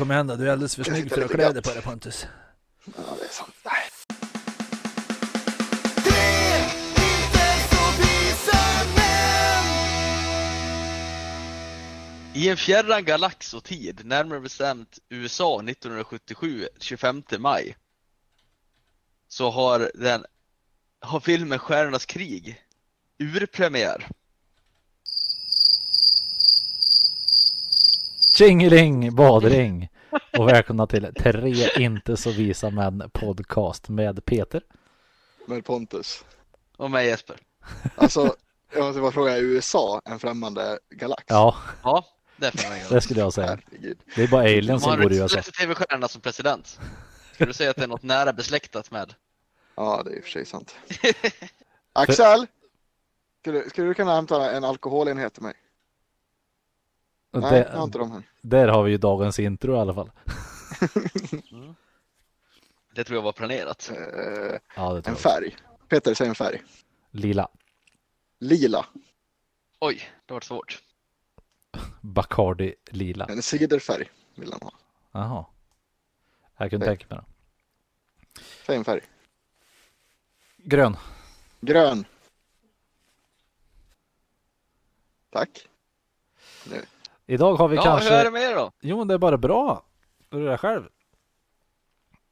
Kom igen då, du är alldeles för snygg för att klä dig på dig Pontus. Ja, det är sant. Nej. I en fjärran galax och tid, närmare bestämt USA 1977, 25 maj, så har den har filmen Stjärnornas krig urpremiär. Tjingeling badring! Och välkomna till Tre inte så visa män podcast med Peter. Med Pontus. Och mig Jesper. Alltså, jag måste bara fråga, är USA en främmande galax? Ja, Ja, det är skulle jag säga. Herregud. Det är bara aliens som har bor i USA. tv-stjärna som president. Skulle du säga att det är något nära besläktat med? Ja, det är i och för sig sant. Axel! Skulle, skulle du kunna hämta en alkoholenhet till mig? Och Nej, jag har inte de här. där har vi ju dagens intro i alla fall. Det tror jag var planerat. Eh, Ja, det en färg. Peter, säg en färg. Lila. Lila. Oj, det var svårt. Bacardi lila. En ciderfärg vill han ha. Jaha. Jag kunde tänka mig det. Säg en färg. Grön. Grön. Tack. Nu. Idag har vi Ja, kanske... hur är det med er då? Jo, men det är bara bra. Hur är det själv?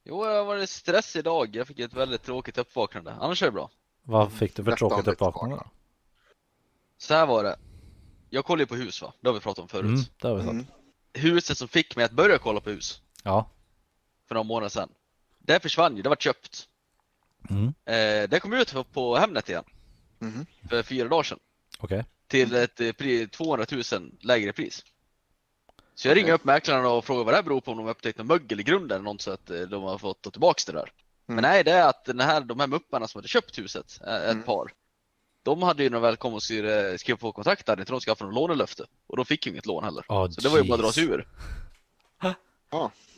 Jo, jag har varit stress idag. Jag fick ett väldigt tråkigt uppvaknande. Annars är det bra. Vad fick du för om tråkigt uppvaknande? vaknande. Så här var det. Jag kollar ju på hus va? Det har vi pratat om förut. Mm, det har vi sagt. Mm. Huset som fick mig att börja kolla på hus Ja. för några månader sedan. Det försvann ju, det var köpt. Mm. Eh, det kom ut på- Hemnet igen Mhm. för fyra dagar sedan. Okej. Till ett eh, pri- 200 000 lägre pris. Så jag ringer upp mäklarna och frågar vad det här beror på, om de har upptäckt någon mögel i grunden eller något så att eh, de har fått ta tillbaks det där. Men Mm. nej, det är att den här, de här mupparna som hade köpt huset, eh, ett Mm. par, de hade ju när de väl kom och skrev, skrev på kontrakt där, inte de skaffade något lånelöfte. Och de fick ju inget lån heller. Oh, Så det var ju bara att dra sig ur.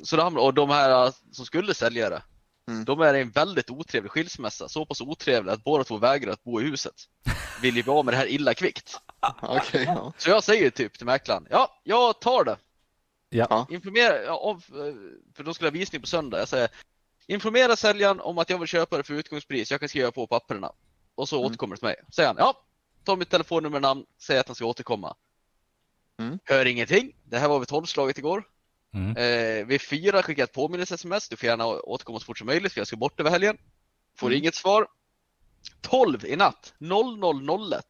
Så hamnade- och de här som skulle sälja det, Mm. de är i en väldigt otrevlig skilsmässa. Så pass otrevlig att båda två vägrar att bo i huset. Vill ju bli av med det här illa kvickt. Okej, ja. Så jag säger typ till mäklaren, ja, jag tar det. Ja. Informera, om, för de skulle ha visning på söndag. Jag säger, informera säljaren om att jag vill köpa det för utgångspris. Jag kan skriva på papperna. Och så Mm. återkommer det till mig. Säger han, ja, ta mitt telefonnummer och namn, säger att han ska återkomma. Mm. Hör ingenting. Det här var vid tolvslaget igår. Mm. Eh, vid fyra skickar jag ett påminnelse-sms. Du får gärna återkomma så fort som möjligt för jag ska bort över helgen. Får Mm. inget svar. 12 i natt, 0001,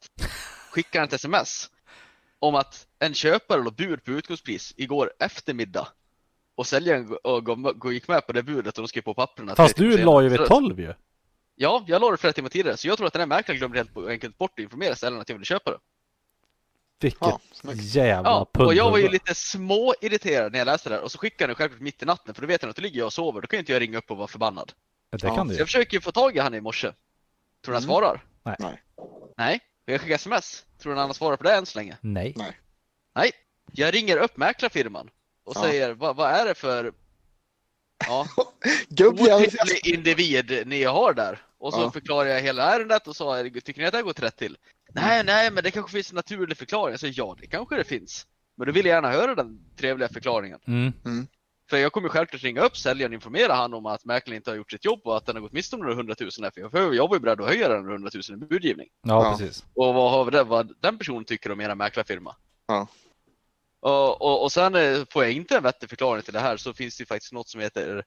skickar ett sms om att en köpare låg bud på utgångspris igår eftermiddag. Och säljaren och gick med på det budet och de skrev på papperna. Fast du la ju vid 12 ju. Ja, jag la det flera timmar tidigare. Så jag tror att den här mäklaren glömde helt enkelt bort att informera säljaren att jag ville köpa det. Vilket Ja, jävla Ja, och jag var ju lite små irriterad när jag läste det här och så skickade han självklart mitt i natten för då vet han att då ligger jag och sover. Då kan inte jag ringa upp och vara förbannad. Det Ja, kan du Så ju. jag försöker ju få tag i han i morse. Tror du han Mm. svarar? Nej. Nej. Nej, för jag skickar sms. Tror du han har svarat på det än så länge? Nej. Nej. Jag ringer upp mäklarfirman och Ja. säger vad, vad är det för ja, otrevlig individ ni har där? Och så Ja. förklarar jag hela ärendet och sa tycker ni att det här gått rätt till? Nej, nej, men det kanske finns en naturlig förklaring. Jag säger ja, det kanske det finns. Men då vill jag gärna höra den trevliga förklaringen. Mm. För jag kommer självklart ringa upp säljaren och informera han om att mäklaren inte har gjort sitt jobb och att den har gått miste om några hundratusen. För jag- var ju beredd att höja den hundratusen i budgivning. Ja, Ja. precis. Och vad, har vi det, vad den personen tycker om era mäklarfirma. Ja. Och, och, och sen eh, får jag inte en vettig förklaring till det här så finns det ju faktiskt något som heter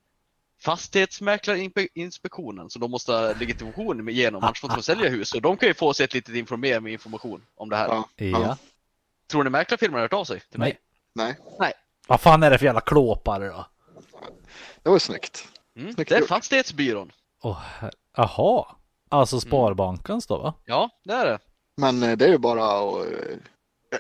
Fastighetsmäklarinspektionen så de måste ha legitimation igenom annars får de inte sälja hus. Och de kan ju få sig ett litet informera med information om det här. Ja. Ja. Tror ni mäklarfirman har hört av sig till Nej. mig? Nej, Vad fan är det för jävla klåpare då? det var snyggt. Mm. Snyggt Det är gjort. Fastighetsbyrån. Åh, her- Jaha. Alltså Sparbankens då va? Ja, det är det. Men eh, det är ju bara att... eh,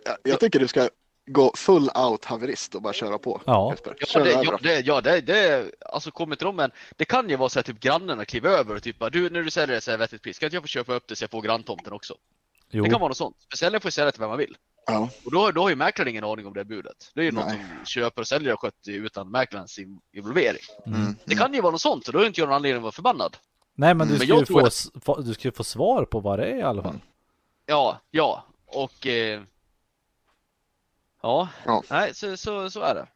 jag- Jag tycker du ska gå full out haverist och bara köra på. Ja. Jesper. Ja, Kör det, ja, det, ja det, det, alltså kommer till dem men det kan ju vara så att typ grannarna kliver över och typ bara, du när du säljer det så här vettigt pris, kan inte jag få köpa upp det så jag får granntomten också? Jo. Det kan vara något sånt. Säljaren får ju sälja till vem man vill. Ja. Och då, då har ju mäklaren ingen aning om det budet. Det är ju något Nej. som köper och säljare har skött utan mäklarens in- involvering. Mm. Det kan ju vara något sånt och då har inte jag någon anledning att vara förbannad. Nej men du Men ska, jag ju få, att- du ska ju få svar på vad det är i alla fall. Ja, ja, och eh, ja, Ja. nej så, så, så är det.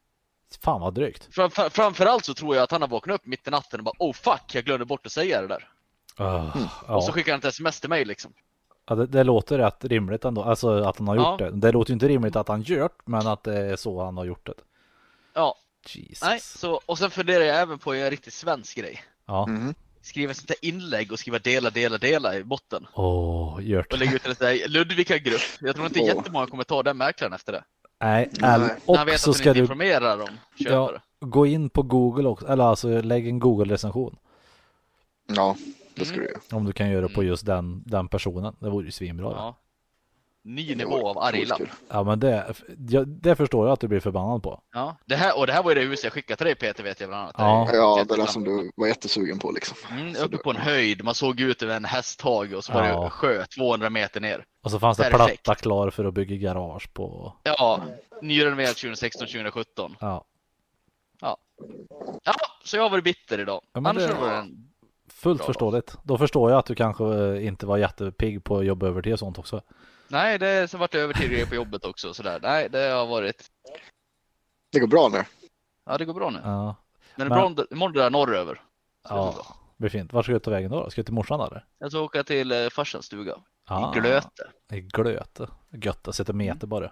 Fan vad drygt. Fram, fram, framförallt så tror jag att han har vaknat upp mitt i natten och bara oh fuck, jag glömde bort att säga det där. Uh, Och så ja. skickar han ett sms till mig liksom. Ja, det, det låter rätt rimligt ändå, alltså att han har gjort Ja. det. Det låter ju inte rimligt att han gjort, men att det är så han har gjort det. Ja, Jesus. nej, så, och sen funderar jag även på en riktigt svensk grej. Ja. Mhm. Skriva ett sånt där inlägg och skriva dela, dela, dela i botten. Åh, gjort. Och lägga ut en sån där Ludvika-grupp. Jag tror inte Åh. jättemånga kommer ta den mäklaren efter det. Nej, eller, När han och vet så att ska inte du informerar om köpare. gå in på Google också, eller alltså lägg en Google-recension. Ja, det ska Mm. Om du kan göra på just den, den personen. Det vore ju svinbra. Ja. Ja. Ny nivå av skitkul. ja, men det, ja, det förstår jag att du blir förbannad på. Ja, det här, och det här var ju det huset jag skickade till dig Peter vet jag bland annat. Ja. Ja, det där som du var jättesugen på liksom. Mm, Så uppe på en höjd, man såg ut över en hästhage och så var Ja. det sjö 200 meter ner. Och så fanns det Perfekt. platta klar för att bygga garage på. Ja, nyrenoverad 2016-2017. Ja, Ja, så jag har varit bitter idag. Ja, Annars det- var det en... fullt Bra då. förståeligt. Då förstår jag att du kanske eh, inte var jättepigg på att jobba övertid och sånt också. Nej, det så vart det övertid på jobbet också. Sådär. Nej, det har varit... Det går bra nu. Ja, det går bra nu. Ja, Men Men- imorgon, imorgon drar norröver. Det ja bra. blir fint. Vart ska du ta vägen då? Ska du till morsan eller? Jag ska åka till eh, farsans stuga. Ah, I Glöte. I Glöte. Gött att sätta meter bara.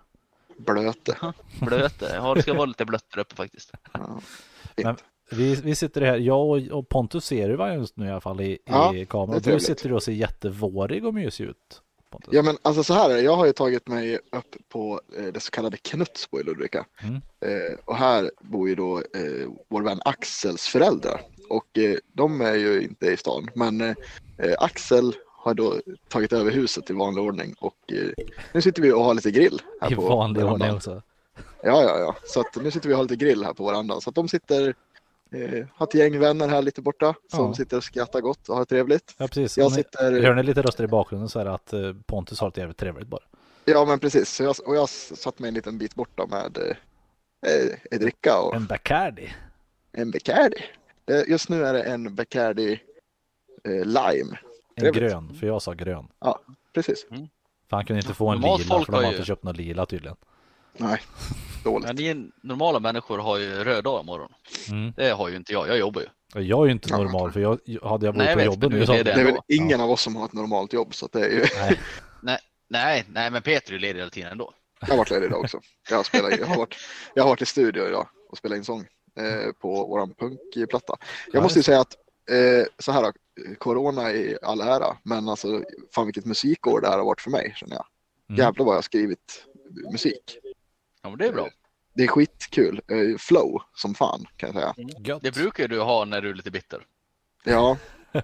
Blöte. Blöte. Ja, det ska vara lite blött där uppe faktiskt. Ja. Men- Vi, vi sitter här, jag och, och Pontus ser ju varje just nu i alla fall i, Ja, i kameran. Du sitter och ser jättevårig och mysig ut. Pontus. Ja men alltså så här är jag har ju tagit mig upp på eh, det så kallade Knutsbo i Ludvika. Mm. Eh, och här bor ju då eh, vår vän Axels föräldrar. Och eh, de är ju inte i stan. Men eh, Axel har då tagit över huset i vanlig ordning. Och eh, nu sitter vi och har lite grill. Här I på vanlig ordning också. Ja, ja, ja. Så att nu sitter vi och har lite grill här på verandan. Så att de sitter, eh, har ett gäng vänner här lite borta. Som Ja. sitter och skrattar gott och har trevligt. Ja precis. Jag sitter... hör ni lite röster i bakgrunden så är det att eh, Pontus har det jävligt trevligt bara. Ja, men precis. Så jag, och jag satt mig en liten bit borta med eh, en dricka och En Bacardi. en Bacardi. Just nu är det en Bacardi eh, Lime. En Trevligt. grön, för jag sa grön. Precis. För han kunde inte få en Normalt lila för de har inte köpt någon lila tydligen. Nej, dåligt. Men ni normala människor har ju röd dag imorgon. Mm. Det har ju inte jag. Jag jobbar ju. Jag är ju inte Ja, normal för jag, hade jag Nej, varit på jobbet nu det. Det är väl ingen av oss som har ett normalt jobb så det är ju, Nej, Nej, nej, men Peter är ju ledig hela tiden ändå. jag har varit ledig idag också. Jag har, spelat, jag, har varit, jag har varit i studio idag och spelat in sång eh, på våran punkplatta. Jag Ja, måste ju säga att eh, så här då, Corona i all ära, men alltså fan vilket musikår det här har varit för mig känner jag. Mm. Jävlar vad jag har skrivit musik. Ja, men det är bra. Det är skitkul. Eh, flow som fan kan jag säga. gött. Det brukar ju du ha när du är lite bitter. Ja.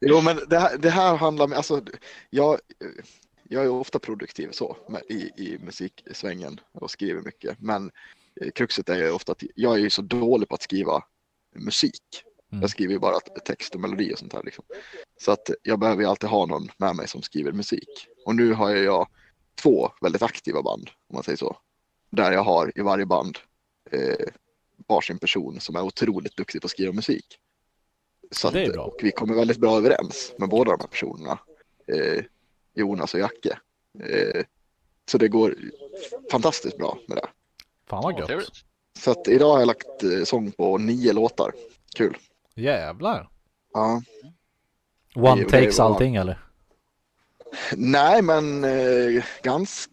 jo men det här, det här handlar om, alltså jag, jag är ofta produktiv så med, i, i musiksvängen och skriver mycket. Men eh, kruxet är ju ofta att jag är ju så dålig på att skriva musik. Mm. Jag skriver ju bara text och melodi och sånt här liksom. Så att jag behöver ju alltid ha någon med mig som skriver musik. Och nu har jag två väldigt aktiva band om man säger så. Där jag har i varje band eh, varsin person som är otroligt duktig på att skriva musik. Så Det är att, bra. Och vi kommer väldigt bra överens med båda de här personerna. Eh, Jonas och Jacke. Eh, så det går fantastiskt bra med det. Fan vad gött. Så att idag har jag lagt eh, sång på nio låtar. Kul. Jävlar. Ja. One Det- det takes var- allting eller? Nej, men eh, ganska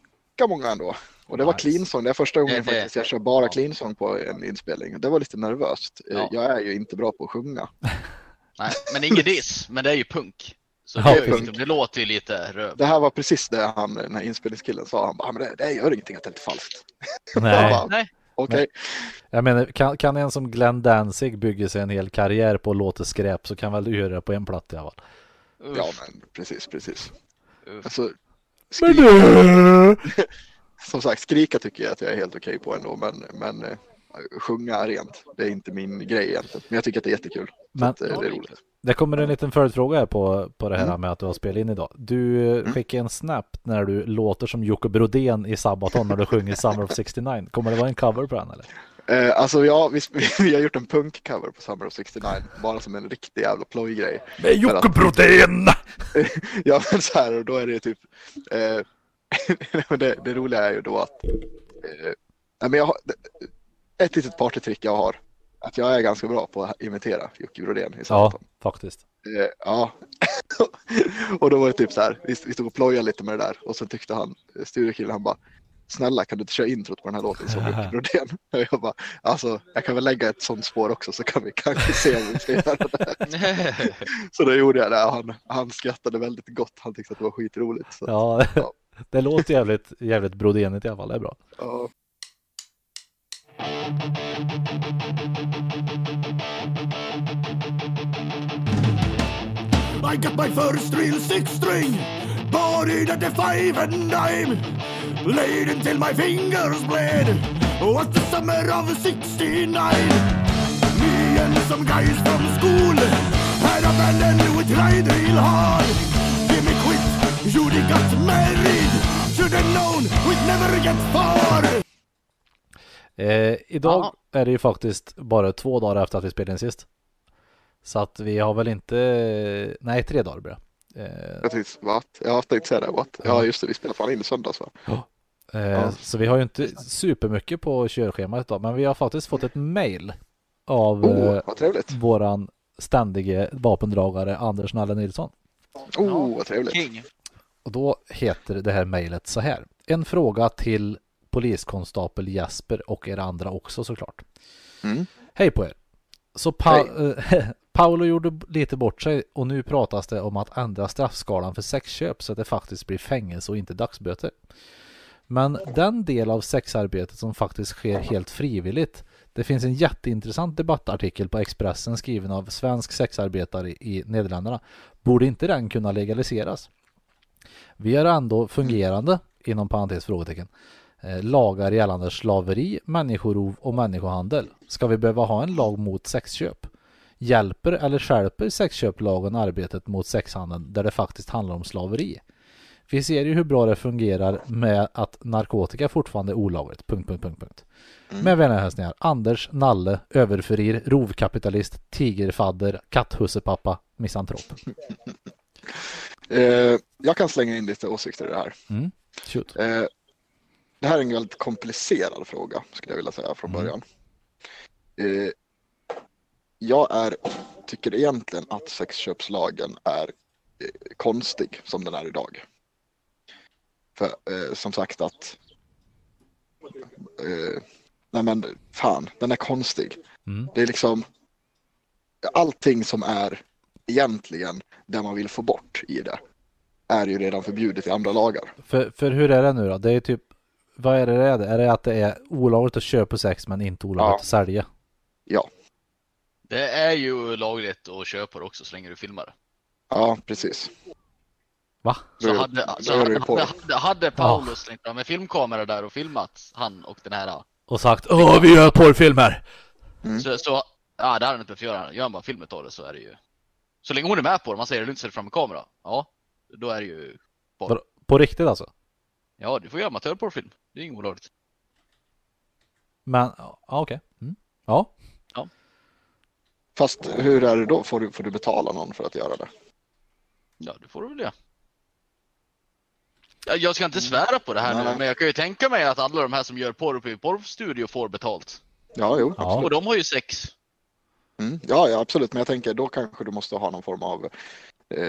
många ändå. Och det var Nice. clean song. Det är första gången Det- det- faktiskt jag kör bara ja. clean song på en inspelning. Det var lite nervöst. Eh, Ja. Jag är ju inte bra på att sjunga. Nej, men ingen diss. Men det är ju punk. Så Ja, det, punk. liksom, det låter ju lite röv. Det här var precis det han, den här inspelningskillen sa. Han bara, "Ah, men det, det gör ingenting att det är lite falskt. Nej. Bara, Nej. Okej, Jag menar, kan, kan en som Glenn Danzig bygga sig en hel karriär på låta skräp så kan väl du göra det på en platta i alla fall. Ja men precis, precis. Alltså, Men skri- du! som sagt, skrika tycker jag att jag är helt okej på ändå. Men, men eh, sjunga rent, det är inte min grej egentligen. Men jag tycker att det är jättekul. Men- att, eh, det är roligt. Det kommer en liten följdfråga här på, på det här Mm. med att du har spelat in idag. Du eh, Mm. skickade en snap när du låter som Jocke Brodén i Sabaton när du sjunger Summer of 69. Kommer det vara en cover på den eller? Eh, alltså ja, vi, vi har gjort en punkcover på Summer of 69. Bara som en riktig jävla plojgrej. Med Jocke Brodén! Ja men så här, och då är det typ. Eh, det, det roliga är ju då att. Eh, Nej, men jag har, ett litet partytrick jag har. Att jag är ganska bra på att imitera Jocke Brodén i Ja, Samtal. faktiskt. Eh, ja. och då var det typ så här, vi, vi stod och plojade lite med det där och så tyckte han, eh, studiokillen, han bara Snälla kan du inte köra introt på den här låten som Jocke Brodén? Och jag bara, alltså jag kan väl lägga ett sånt spår också så kan vi kanske se om vi ska göra det. Så då gjorde jag det han, han skrattade väldigt gott. Han tyckte att det var skitroligt. Så, Ja, Ja. det låter jävligt, jävligt brodenigt i alla fall. Det är bra. ja. I got my first real six string, buried at the five and dime, laid until my fingers bled. Was the summer of '69. Me and some guys from school had a band we tried real hard. Jimmy quit, Judy got married. Should have known we'd never get far. Eh, idag är det ju faktiskt bara två dagar efter att vi spelade in sist. Så att vi har väl inte, nej tre dagar blir det. Eh, Jag tänkte, what? Jag tänkte säga det, what? Ja just det, vi spelade fan in i söndags va? Eh, Ja. Så vi har ju inte supermycket på körschemat idag, men vi har faktiskt fått ett mail av Oh, eh, våran ständige vapendragare Anders Nalle Nilsson. Oh, vad trevligt. King. Och då heter det här mejlet så här. En fråga till poliskonstapel Jesper och er andra också såklart. Mm. Hej på er! Så pa Paolo gjorde lite bort sig och nu pratas det om att ändra straffskalan för sexköp så att det faktiskt blir fängelse och inte dagsböter. Men den del av sexarbetet som faktiskt sker helt frivilligt det finns en jätteintressant debattartikel på Expressen skriven av svensk sexarbetare i Nederländerna. Borde inte den kunna legaliseras? Vi har ändå fungerande, inom parentes frågetecken, lagar gällande slaveri, människorov och människohandel. Ska vi behöva ha en lag mot sexköp? Hjälper eller skärper sexköplagen arbetet mot sexhandeln där det faktiskt handlar om slaveri? Vi ser ju hur bra det fungerar med att narkotika fortfarande är olagligt. Punkt, punkt, punkt, punkt. Med vänliga hälsningar Anders, Nalle, överfurir, rovkapitalist, tigerfadder, katthusepappa, misantrop. Eh, jag kan slänga in lite åsikter i det här. Mm. Eh, det här är en väldigt komplicerad fråga skulle jag vilja säga från Mm. början. Eh, jag är, tycker egentligen att sexköpslagen är eh, konstig som den är idag. För eh, som sagt att eh, nej men fan, den är konstig. Mm. Det är liksom allting som är egentligen det man vill få bort i det är ju redan förbjudet i andra lagar. För, för hur är det nu då? Det är typ, vad är det det är? det? Är det att det är olagligt att köpa sex men inte olagligt Ja. att sälja? Ja, Det är ju lagligt att köpa det också så länge du filmar ja precis. Va? Så hade, så hade, hade, hade Paolo slängt fram en filmkamera där och filmat han och den här. Och sagt Åh vi gör porrfilmer! Mm. Så, så ja, det hade han inte behövt göra. Gör han bara filmet av det så är det ju. Så länge hon är med på det, man säger att du inte sätter fram en kamera. Ja, då är det ju. Vadå? På riktigt alltså? Ja, du får göra amatörporrfilm. Det är inget olagligt. Men, ja okej. Mm. Ja. Fast hur är det då? Får du, får du betala någon för att göra det? Ja, det får du väl det. Ja, Jag ska inte svära på det här Nej, nu, men jag kan ju tänka mig att alla de här som gör porr på porrstudio får betalt. Ja, jo. Ja. Och de har ju sex. Mm. Ja, ja, absolut. Men jag tänker då kanske du måste ha någon form av eh,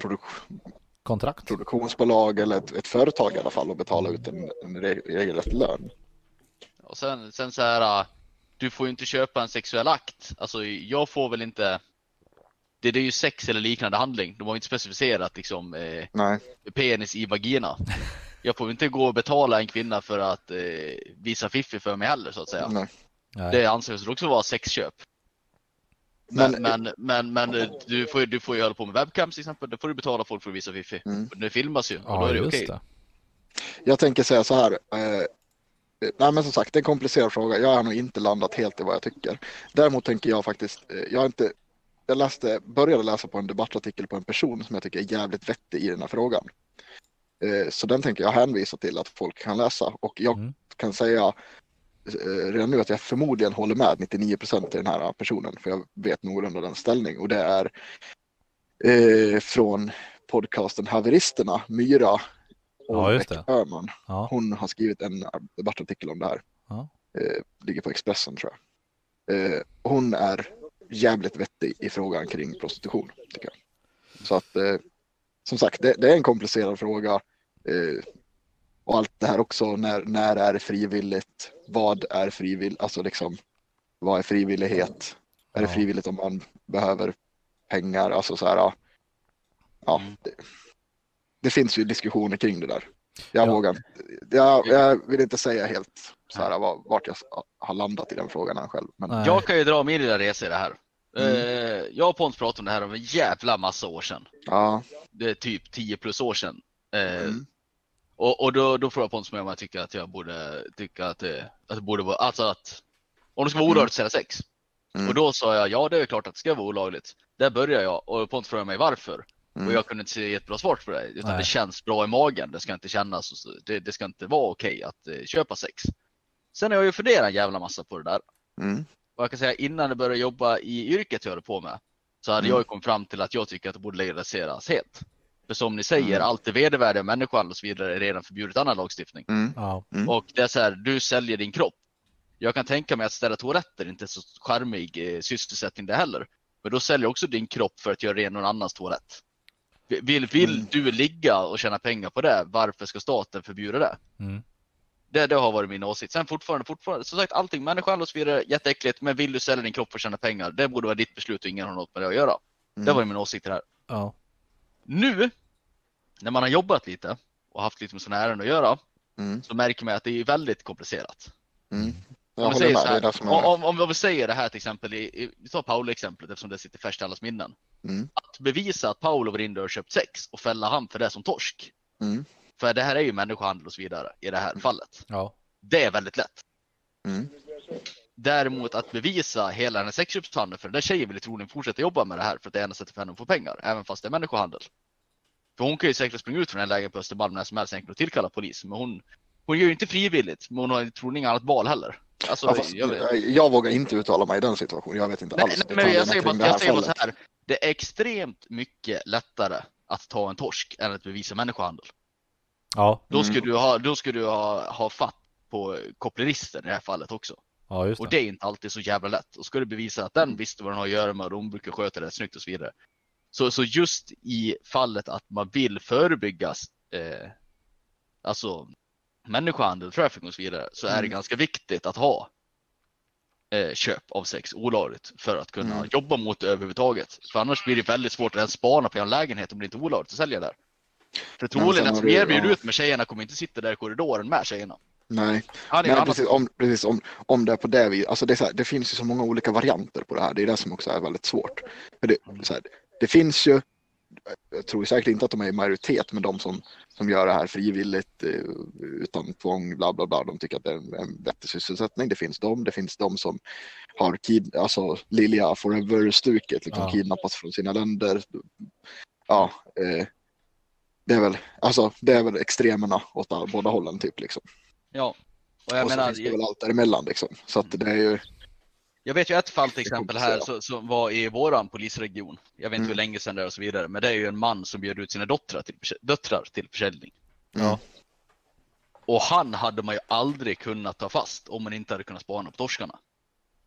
produk- Kontrakt. produktionsbolag eller ett, ett företag i alla fall och betala ut en, en re- regelrätt lön. Och sen, sen så här, äh, du får ju inte köpa en sexuell akt. Alltså jag får väl inte, det, det är ju sex eller liknande handling. De har inte specificerat liksom eh, Nej, penis i vagina. Jag får inte gå och betala en kvinna för att eh, visa fiffi för mig heller så att säga. Nej. Det anses också vara sexköp. Men, Men, men, men, men eh, du, får, ju- du får ju hålla på med webcams till exempel. Då får du betala folk för att visa fiffi. Mm. Det filmas ju och då Ja är det okej. det. jag tänker säga så här. Eh, nej, men som sagt, det är en komplicerad fråga. Jag har nog inte landat helt i vad jag tycker. Däremot tänker jag faktiskt, eh, jag har inte jag läste, började läsa på en debattartikel på en person som jag tycker är jävligt vettig i den här frågan. Eh, Så den tänker jag hänvisa till att folk kan läsa och jag Mm. kan säga redan nu att jag förmodligen håller med 99 procent i den här personen för jag vet någorlunda den ställning och det är eh, från podcasten Haveristerna, Myra och Ja. Öhman. Ja. Hon har skrivit en debattartikel om det här. Ja. Eh, ligger på Expressen tror jag. Eh, hon är jävligt vettig i frågan kring prostitution. Tycker jag. Så att eh, som sagt, det, det är en komplicerad fråga. Och allt det här också, när, när är det frivilligt? Vad är frivilligt? Alltså liksom, vad är frivillighet? Är det frivilligt om man behöver pengar? Alltså så här, ja. ja Mm. det, det finns ju diskussioner kring det där. Jag Ja. vågar jag, jag vill inte säga helt så här, var- vart jag har landat i den frågan än själv. Men. Jag kan ju dra min lilla resa i det här. Mm. Eh, Jag och Pontus pratade om det här om en jävla massa år sedan. ja, Det är typ 10 plus år sedan. Eh, Mm. Och, och då, då frågade Pontus mig om jag tycker att jag borde tycka att det, att det borde vara, alltså att om det ska vara Mm. olagligt att sälja sex. Mm. Och då sa jag, ja det är klart att det ska vara olagligt. Där börjar jag och Pontus frågade mig varför. mm, Och jag kunde inte se ett bra svar på det. Utan Nej. det känns bra i magen. Det ska inte kännas, och så- det, det ska inte vara okej att eh, köpa sex. Sen har jag ju funderat en jävla massa på det där. mm, Och jag kan säga innan jag började jobba i yrket jag höll på med. Så hade Mm. jag ju kommit fram till att jag tycker att det borde legaliseras helt. För som ni säger, Mm. allt det vedervärdiga människohandel och så vidare är redan förbjudet annan lagstiftning. mm. Mm. Och det är så här, du säljer din kropp. Jag kan tänka mig att ställa toaletter inte är så charmig eh, sysselsättning det heller. Men då säljer jag också din kropp för att göra ren någon annans toalett. Vill, vill Mm. du ligga och tjäna pengar på det, varför ska staten förbjuda det? Mm. Det, det har varit min åsikt. Sen fortfarande, fortfarande, som sagt allting, människohandel och så vidare, jätteäckligt. Men vill du sälja din kropp för att tjäna pengar, det borde vara ditt beslut och ingen har något med det att göra. Det mm, var min åsikt det här. Ja. Nu, när man har jobbat lite och haft lite med sådana ärenden att göra, mm, så märker man att det är väldigt komplicerat. mm. Jag Om vi, här, om, om, om, om vi säger det här till exempel, i, i, vi tar Paolo-exemplet eftersom det sitter färskt i allas minnen. Mm, Att bevisa att Paolo var inne och köpt sex och fälla han för det som torsk. mm, För det här är ju människohandel och så vidare i det här fallet. Ja. Det är väldigt lätt. mm, Däremot att bevisa hela den här sexköpshandeln, för den där tjejen vill troligen fortsätta jobba med det här för att det är enda sättet för henne att få pengar, även fast det är människohandel. För hon kan ju säkert springa ut från den här lägen på Östermalm när som helst enkelt och tillkalla polis, men hon, hon gör ju inte frivilligt, men hon har troligen inget annat val heller. Alltså, Ja, fast, jag jag, vågar inte uttala mig i den situationen. Jag vet inte Nej, alls. nej, men jag säger bara, det jag säger bara så här. Det är extremt mycket lättare att ta en torsk än att bevisa människohandel. Ja. Då Mm. ska du ha, då ska du ha, ha fatt på koppleristen i det här fallet också. Ja, just Och det. det är inte alltid så jävla lätt. Och ska du bevisa att den visste vad den har att göra med och de brukar sköta det snyggt och så vidare. Så, så just i fallet att man vill förebygga eh, alltså människohandel, trafficking och så vidare, så är det Mm. ganska viktigt att ha eh, köp av sex olagligt för att kunna Mm. jobba mot det överhuvudtaget. För annars blir det väldigt svårt att ens spana på en lägenhet om det inte är olagligt att sälja där. För troligen den som erbjuder ut med tjejerna kommer inte sitta där i korridoren med tjejerna. Nej, är Nej precis, om, precis om, om det är på det viset. Alltså det, är så här, det finns ju så många olika varianter på det här. Det är det som också är väldigt svårt. För det, så här, det finns ju, jag tror säkert inte att de är i majoritet, men de som, som gör det här frivilligt eh, utan tvång, bla bla bla, de tycker att det är en, en vettig sysselsättning. Det finns de, det finns de som har kid, alltså Lilja Forever-stuket, liksom Ja. kidnappas från sina länder. Ja, eh, det är väl, alltså det är väl extremerna åt båda hållen typ liksom. Ja. Och jag och så menar, finns det väl allt däremellan liksom. Så att det är ju, Jag vet ju ett fall till exempel här så- som var i våran polisregion. Jag vet inte Mm. hur länge sedan det är och så vidare. Men det är ju en man som bjöd ut sina döttrar till, döttrar till försäljning. Ja. Och han hade man ju aldrig kunnat ta fast om man inte hade kunnat spana på torskarna.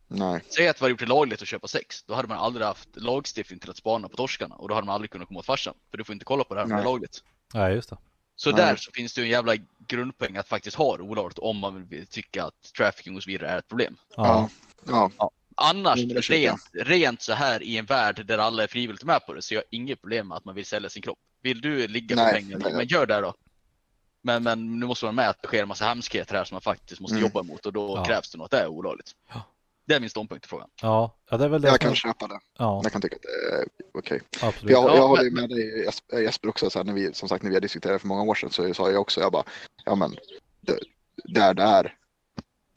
nej, Säg att det var gjort det lagligt att köpa sex. Då hade man aldrig haft lagstiftning till att spana på torskarna. Och då hade man aldrig kunnat komma åt farsan. För du får inte kolla på det här om det är lagligt. Nej, just det. Så Nej. där så finns det ju en jävla grundpoäng att faktiskt ha det olagligt om man vill tycka att trafficking och så vidare är ett problem. Ja. ja, ja, Annars, rent, rent så här i en värld där alla är frivilligt med på det, så jag har inget problem med att man vill sälja sin kropp. Vill du ligga för Nej, pengar, nej, nej. men gör det då. Men, men nu måste man med att det sker en massa hemskheter här som man faktiskt måste Mm. jobba emot och då Ja. krävs det nog att det är olagligt. Ja. Det är min ståndpunkt i frågan. Ja, ja det är väl det jag som- kan köpa det. Ja, Jag kan tycka att det är okej. absolut. Jag, Ja, jag håller ju men- med dig Jesper- också, så här, när vi, som sagt när vi har diskuterat för många år sedan så sa jag också, jag bara, ja men det, där det är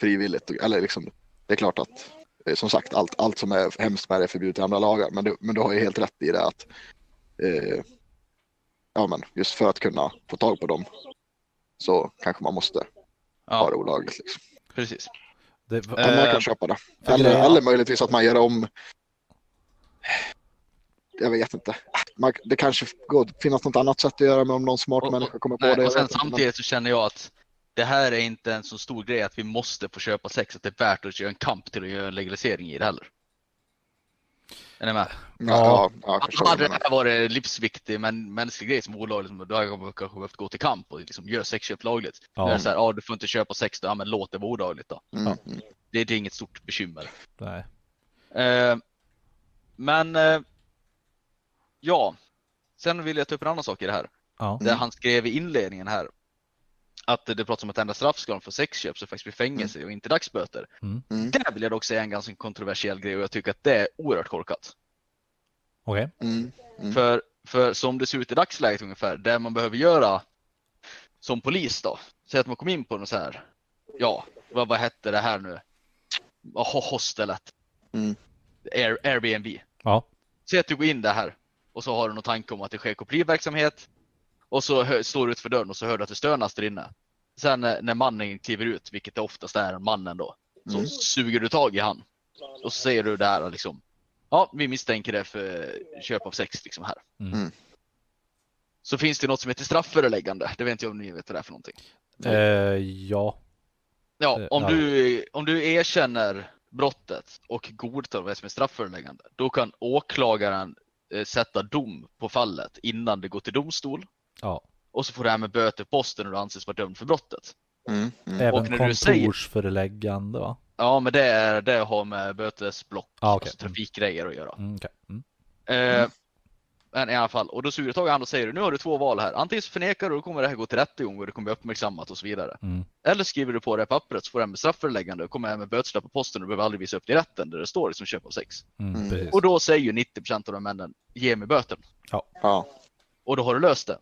frivilligt, eller liksom, det är klart att eh, som sagt allt, allt som är hemskt med det är förbjudet i andra lagar, men, det, men du har ju helt rätt i det att eh, ja men just för att kunna få tag på dem så kanske man måste ha Ja, det olagligt. Liksom. precis. Det, Ja, men jag Eh, kan köpa det. Eller, grejen- eller möjligtvis att man gör om. Jag vet inte. Man, det kanske går finnas något annat sätt att göra med om någon smart Och- och- människa kommer på Nej, det. och sen inte, samtidigt så känner jag att det här är inte en så stor grej att vi måste få köpa sex, att det är värt att göra en kamp till att göra en legalisering i det heller. Är ni med? Ja, ja, vad hade det här varit livsviktig men mänsklig grej som olagligt. Liksom, då hade jag kanske behövt gå till kamp och liksom göra sexköp lagligt. Ja. Det så här, ja du får inte köpa sex då, ja, men låt det vara olagligt då. Mm. Det, det är inget stort bekymmer. Nej. Eh, men eh, ja, sen vill jag ta upp en annan sak i det här. Ja. Där han skrev i inledningen här att det pratas om att ändra straffskalan för sexköp så faktiskt blir fängelse och inte dagsböter. Mm. Mm. Det vill jag dock säga en ganska kontroversiell grej och jag tycker att det är oerhört korkat. Okej. Mm. Mm. För, för som det ser ut i dagsläget ungefär, det man behöver göra som polis då, säg att man kom in på något så här, ja, vad, vad hette det här nu? Oh, hostelet, Mm. Air, Airbnb. Ja. Säg att du går in där här och så har du någon tanke om att det sker koppleriverksamhet och så hör, står du utanför dörren och så hör du att det stönas där inne. Sen när, när mannen kliver ut, vilket det oftast är mannen då, så Mm. suger du tag i han. Och så säger du där liksom, ja vi misstänker det för köp av sex liksom här. Mm. Mm. Så finns det något som heter strafföreläggande, det vet inte jag om ni vet vad det är för någonting. Eh, ja. Ja, Eh, om ja. du, om du erkänner brottet och godtar vad som är strafföreläggande, då kan åklagaren eh, sätta dom på fallet innan det går till domstol. Ja. Och så får du hem med böter posten när du anses vara dömd för brottet. Mm. Mm. Även när du säger- kontorsföreläggande va? Ja, men det, är, det har med bötesblock, Ah, okej. alltså trafikgrejer att göra. Mm, okej. mm. Eh, men i alla fall, och då suger tag i han och säger nu har du två val här. Antingen så förnekar du och då kommer det här gå till rättegång och det kommer bli uppmärksammat och så vidare. Mm. Eller skriver du på det här pappret så får du med strafföreläggande och kommer hem med bötesstraff på posten och du behöver aldrig visa upp det i rätten där det står liksom köp av sex. Mm, Mm. Och då säger ju 90% av de männen, ge mig böten. Ja. Och då har du löst det.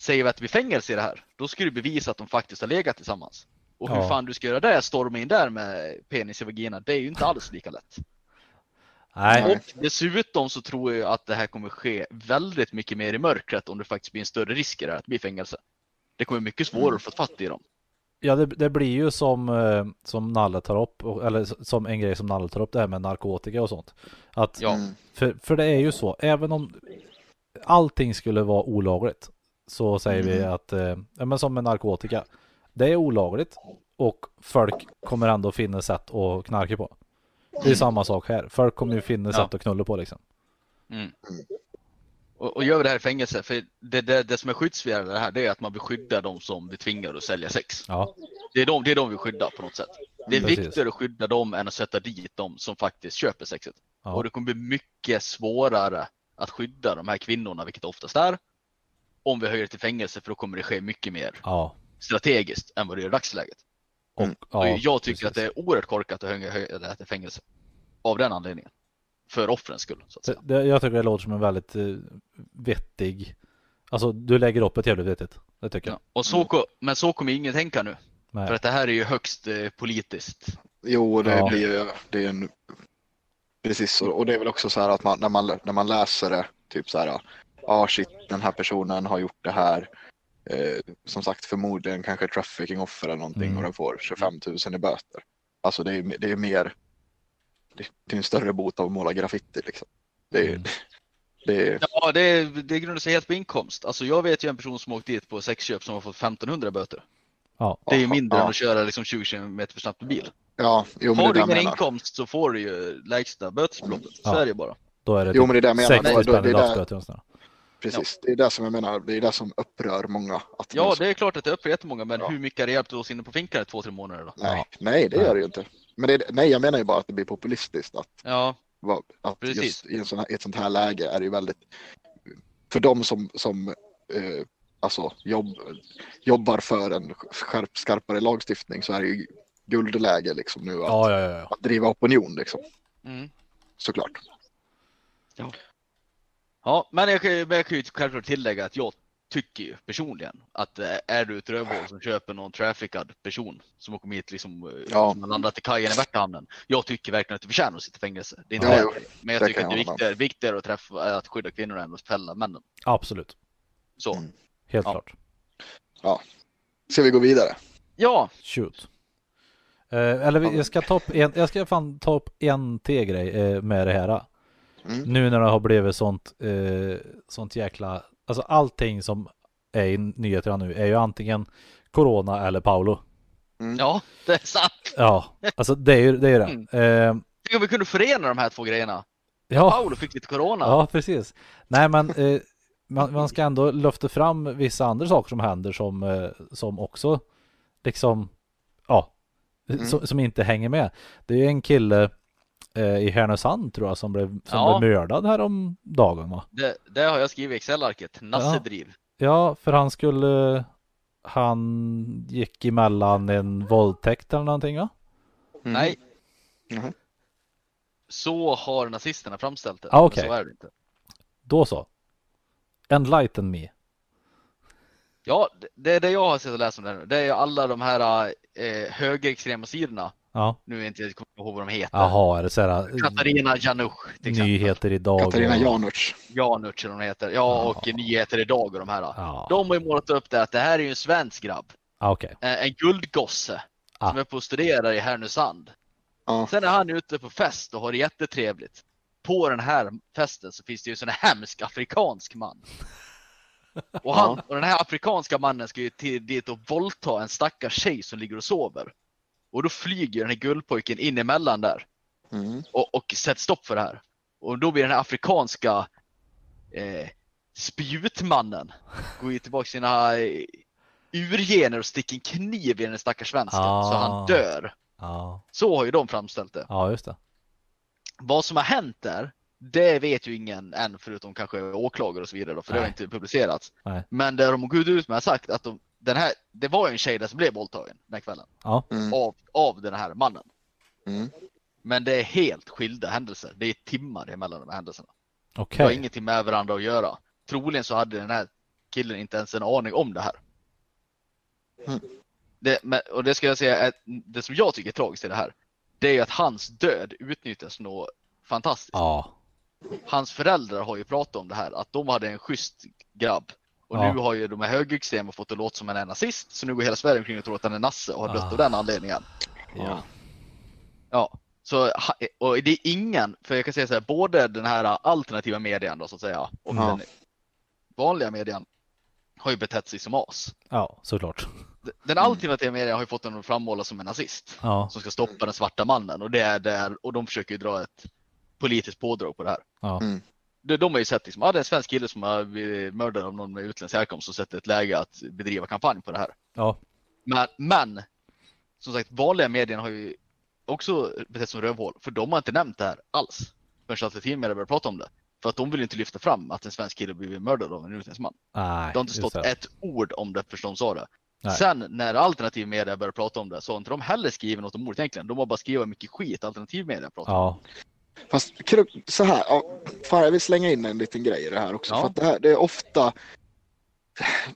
Säger vi att det blir fängelse i det här, då ska du bevisa att de faktiskt har legat tillsammans. Och hur Ja. fan du ska göra det, storma in där med penis i vagina, det är ju inte alls lika lätt. Nej. Och dessutom så tror jag att det här kommer ske väldigt mycket mer i mörkret om det faktiskt blir en större risk i det här att bli fängelse. Det kommer mycket svårare att få fatt i dem. Ja, det, det blir ju som, eh, som Nalle tar upp, eller som en grej som Nalle tar upp, det här med narkotika och sånt. Att, Ja. Mm. för, för det är ju så, även om allting skulle vara olagligt, så säger vi Mm. att, eh, ja, men som med narkotika, det är olagligt och folk kommer ändå finna sätt att knarka på. Det är samma sak här, folk kommer ju finna Ja. sätt att knulla på liksom. Mm. Mm. Och, och gör vi det här i fängelse, för det, det, det som är skyddsvärde i det här, det är att man vill skydda de som blir tvingade att sälja sex. Ja, Det är de, det är de vi skyddar på något sätt. Det är Precis. viktigare att skydda dem än att sätta dit de som faktiskt köper sexet. Ja. Och det kommer bli mycket svårare att skydda de här kvinnorna, vilket det oftast är, om vi höjer det till fängelse, för då kommer det ske mycket mer ja. strategiskt än vad det gör i dagsläget. Och, Mm. och ja, jag tycker precis. att det är oerhört korkat att höja höja det här till fängelse. Av den anledningen. För offrens skull, så att Det, säga. det, jag tycker det låter som en väldigt eh, vettig, alltså du lägger upp ett jävligt vettigt. Det tycker jag. Ja. Och så, ko- men så kommer ingen tänka nu. Nej. För att det här är ju högst eh, politiskt. Jo, det Ja. blir ju, det är en, precis så. Och det är väl också så här att man, när, man, när man läser det, typ så här, ah, shit, den här personen har gjort det här. Eh, som sagt, förmodligen kanske trafficking-offer eller någonting Mm. och den får 25 000 i böter. Alltså det är, det är mer, det, det är en större bot av att måla graffiti liksom. Det är, Mm. det är, Ja, det, det grundar sig helt på inkomst. Alltså jag vet ju en person som åkt dit på sexköp som har fått 1500 böter. Ja, Det är ju mindre ja. än att köra liksom 20 km för snabbt med bil. ja, jo men Har det du ingen inkomst så får du ju lägsta bötesbeloppet. Så Ja. är det ju bara. då är det Jo, men det är det jag menar. 60 Då- då- spänn det i dagsböter Precis, det är det som jag menar. Det är det som upprör många. Att Ja, det är klart att det upprör jättemånga, men Ja. hur mycket har det hjälpt oss inne på finkan i två, tre månader då? Nej, Ja. nej, det gör det ju inte. Men det, nej, jag menar ju bara att det blir populistiskt. Att, Ja, att Precis. just i, en sån här, i ett sånt här läge är det ju väldigt... För de som, som eh, alltså, jobb, jobbar för en skärp, skarpare lagstiftning så är det ju guldläge liksom nu att, Ja, ja, ja. ja. att driva opinion liksom, mm. såklart. ja men jag, men jag kan ju självklart tillägga att jag tycker ju personligen att eh, är du ett rövhål som köper någon traffickad person som har kommit hit liksom, eh, Ja. som har landat i kajen i Värtahamnen. Jag tycker verkligen att du förtjänar att sitta i fängelse. Det är inte Ja, det. Men jag det tycker att det är viktigare, viktigare att, träffa, att skydda kvinnorna än att fälla männen. Absolut. Så. Mm. Helt Ja. klart. Ska vi gå vidare? Ja, Shoot. Eh, eller vi- jag ska ta upp en, jag ska fan ta upp en till grej eh, med det här. Mm. Nu när det har blivit sånt, eh, sånt jäkla, alltså allting som är i nyheterna nu är ju antingen Corona eller Paolo. Ja, det är sant. Ja, alltså det är ju det. Är det. Mm. Eh, Tänk om vi kunde förena de här två grejerna. ja, Paolo fick lite corona. ja, precis. Nej, men eh, man, man ska ändå lyfta fram vissa andra saker som händer som, eh, som också liksom, ja, Mm. som, som inte hänger med. Det är ju en kille i Härnösand tror jag som blev, som Ja. blev mördad här om dagen va? Det, det har jag skrivit i Excel-arket. Nassedriv. Ja, för han skulle, han gick emellan en våldtäkt eller någonting va? Mm. Nej, Jaha. så har nazisterna framställt det. Ah, okej. Så är det inte. Då så. Enlighten me. Ja, det- är det jag har sett och läst om det nu. Det är alla de här eh, högerextrema sidorna. Ja, Nu är inte jag kommer ihåg vad de heter. jaha, är det så här Katarina Janusz till exempel. nyheter idag? Katarina och- Janouch. Janusz eller de heter. Ja, och Nyheter idag och de här. Ja, De har ju målat upp det att det här är ju en svensk grabb. ah, okej. Eh, En guldgosse. Ah. Som är på att studera i Härnösand. Ja. Sen är han ute på fest och har det jättetrevligt. På den här festen så finns det ju en sån här hemsk afrikansk man. Och, han, och den här afrikanska mannen ska ju till dit och våldta en stackars tjej som ligger och sover. Och då flyger den här guldpojken in emellan där Mm. och, och sätter stopp för det här. Och då blir den här afrikanska eh, spjutmannen går ju tillbaka till sina eh, urgener och sticker en kniv i den stackars svensken så Ah. han dör. Ja, Så har ju de framställt det. ja, just det. Vad som har hänt där, det vet ju ingen än förutom kanske åklagare och så vidare då, för det har Nej. inte publicerats. Nej. Men det de har gått ut med har sagt att de, den här, det var ju en tjej där som blev våldtagen den här kvällen Ja, Mm. av, av den här mannen. Mm. Men det är helt skilda händelser. Det är timmar emellan de här händelserna. Det okej. har ingenting med varandra att göra. Troligen så hade den här killen inte ens en aning om det här. Mm. Det, men, och det ska jag säga, är, det som jag tycker är tragiskt i det här, det är ju att hans död utnyttjas något fantastiskt. Ja, Hans föräldrar har ju pratat om det här, att de hade en schysst grabb. Och Ja. nu har ju de här högerextrema fått det låta som en är nazist, så nu går hela Sverige omkring och tror att han är nasse och har dött Ah. av den anledningen. ja, Ja, så och det är ingen, för jag kan säga så här, både den här alternativa medien då så att säga och Ja. den vanliga medien har ju betett sig som as. ja, såklart. Den alternativa medien har ju fått honom att frammålas som en nazist Ja, som ska stoppa den svarta mannen och det är där och de försöker ju dra ett politiskt pådrag på det här. ja, Mm. De, de har ju sett liksom, ja det är en svensk kille som har blivit mördad av någon med utländsk härkomst och sett ett läge att bedriva kampanj på det här. ja, Men, men som sagt, vanliga medierna har ju också betett som rövhål, för de har inte nämnt det här alls. Förrän alternativmedia började prata om det. För att de vill inte lyfta fram att en svensk kille blivit mördad av en utländsk man. nej, Det har inte stått ett ord om det förrän de sa det. Nej. Sen när alternativmedia började prata om det så har inte de heller skrivit något om ordet egentligen. De har bara skrivit mycket skit alternativmedia pratar om. Fast så här, fan jag vill slänga in en liten grej i det här också. Ja. För att det, här, det är ofta,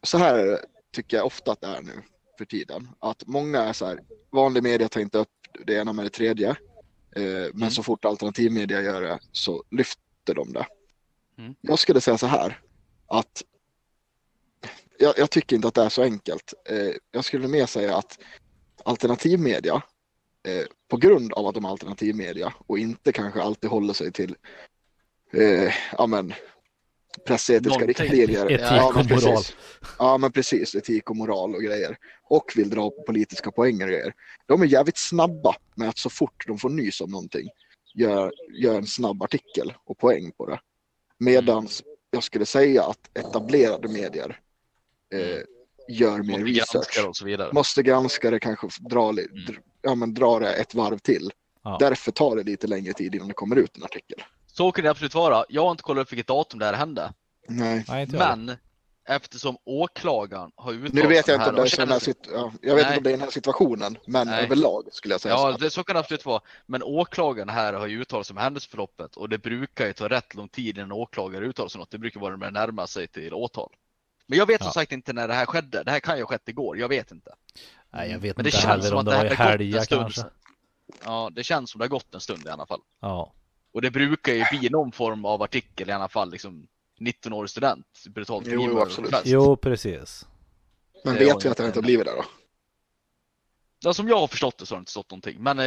så här tycker jag ofta att det är nu för tiden. Att många är så här, vanlig media tar inte upp det ena med det tredje. Eh, men Mm. så fort alternativmedia gör det så lyfter de det. Mm. Jag skulle säga så här, att jag, jag tycker inte att det är så enkelt. Eh, jag skulle mer säga att alternativmedia eh, på grund av att de är alternativmedia och inte kanske alltid håller sig till eh, ja, men, pressetiska riktlinjer. Etik ja, men och moral. precis. Ja men precis, etik och moral och grejer. Och vill dra politiska poänger och grejer. De är jävligt snabba med att så fort de får nys om någonting gör, gör en snabb artikel och poäng på det. Medans jag skulle säga att etablerade medier eh, gör mer Måste research granska och så vidare. måste granska det, kanske dra, Mm. Ja, men dra det ett varv till. Ja. Därför tar det lite längre tid innan det kommer ut en artikel. Så kan det absolut vara. Jag har inte kollat upp vilket datum det här hände. Nej. Men eftersom åklagaren har uttalat Nu vet jag inte om det är känner- sit- ja, jag vet Nej. inte om det är den här situationen, men Nej. överlag skulle jag säga Ja, så. det, så kan det absolut vara. Men åklagaren här har ju uttalat sig om händelseförloppet och det brukar ju ta rätt lång tid innan åklagare uttalar sig något. Det brukar vara när det närmar sig till åtal. Men jag vet som Ja. sagt inte när det här skedde. Det här kan ju ha skett igår. Jag vet inte. Nej, jag vet Men det inte känns heller som om att det det var i har gått en helga stund. kanske. Ja, det känns som det har gått en stund i alla fall. Ja, Och det brukar ju bli någon form av artikel i alla fall. Liksom 19-årig student, brutalt Jo, jo, absolut. fest. jo precis. Men det vet vi att det inte- inte har blivit det då? Ja, som jag har förstått det så har det inte stått någonting. Men eh,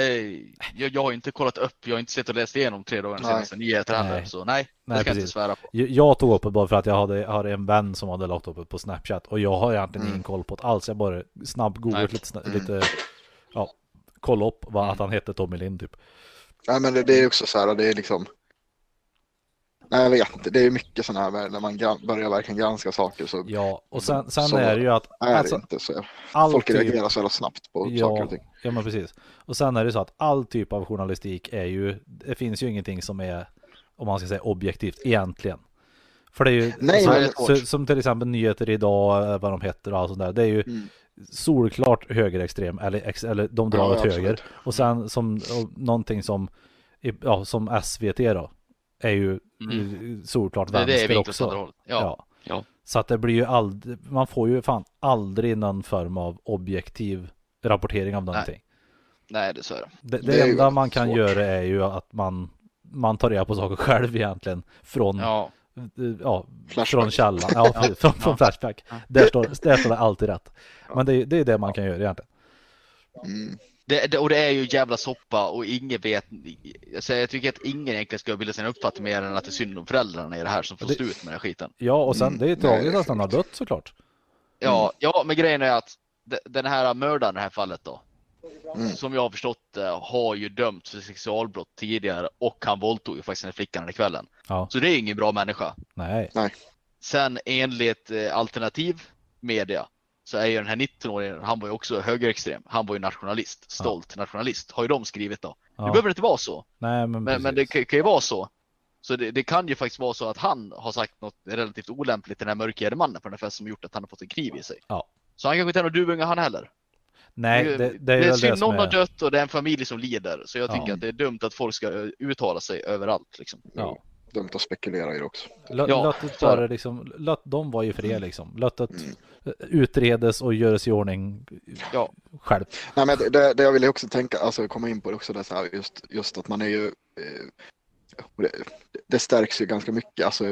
jag, jag har inte kollat upp, jag har inte sett och läst igenom tre dagar senaste nyheter heller. Nej. Så nej, Nej, det ska jag inte svära på. Jag- tog upp det bara för att jag hade, hade en vän som hade lagt upp det på Snapchat och jag har egentligen Mm. ingen koll på det alls. Jag bara snabb googlat lite, Mm. lite ja, kolla upp vad, Mm. att han hette Tommy Lind typ. Nej men det, det är också så här, det är liksom Nej jag vet inte, det är mycket sådana här när man börjar verkligen granska saker så Ja, och sen, sen Så är det ju att är alltså, det inte så. all Folk reagerar så jävla snabbt på saker ja, och ting. ja, men precis. Och sen är det så att all typ av journalistik är ju, det finns ju ingenting som är, om man ska säga objektivt egentligen. För det är ju, Nej, så, det är så, som till exempel nyheter idag, eh, vad de heter och allt sånt där. Det är ju Mm. solklart högerextrem, eller, ex, eller de drar Ja, åt absolut. höger. Och sen som, och någonting som, ja, som SVT då, är ju Mm. solklart Det det vänster också. hållet. Ja. ja. Så att det blir ju aldrig, man får ju fan aldrig någon form av objektiv rapportering av någonting. Nej, det är så är det. Det, det, Det enda man kan svårt. göra är ju att man, man tar reda på saker själv egentligen från, ja, Ja, ja Flashback. från källan, ja, Ja. från, från Ja. Flashback. Ja. Där, står, där står det alltid rätt. Ja. Men det, är- det är det man kan göra egentligen. Mm. Det, det, och det är ju jävla soppa och ingen vet. Alltså, jag tycker att ingen egentligen ska bilda sin uppfattning mer än att det är synd om föräldrarna i det här som får Det- stå ut med den här skiten. Ja, och sen Mm. det är Nej, tragiskt att han har dött såklart. Ja, ja, men grejen är att de- den här mördaren i det här fallet då, Mm. som jag har förstått det, har ju dömts för sexualbrott tidigare och han våldtog ju faktiskt den här flickan den kvällen. Ja, Så det är ingen bra människa. nej. Sen enligt eh, alternativ media så är ju den här 19-åringen, han var ju också högerextrem. Han var ju nationalist, stolt nationalist, har ju de skrivit då. Ja. Det behöver inte vara så, Nej, men, men, men det kan, kan ju vara så. Så det, det kan ju faktiskt vara så att han har sagt något relativt olämpligt till den här mörkhyade mannen på den här festen som gjort att han har fått en kniv i sig. Ja. Så han kanske inte är någon duvunge han heller. Nej, det, det är det är synd, det någon har är... dött och det är en familj som lider. Så jag Ja. tycker att det är dumt att folk ska eh, uttala sig överallt. Liksom. Ja. Dumt att spekulera i det också. Låt, Ja, låt det bara liksom, låt dem vara i fred liksom. Låt det Mm. Utredes och göras i ordning Ja. själv. Nej, men det- det, jag ville också tänka, alltså komma in på det också, det så här, just, just att man är ju, eh, det, det stärks ju ganska mycket, alltså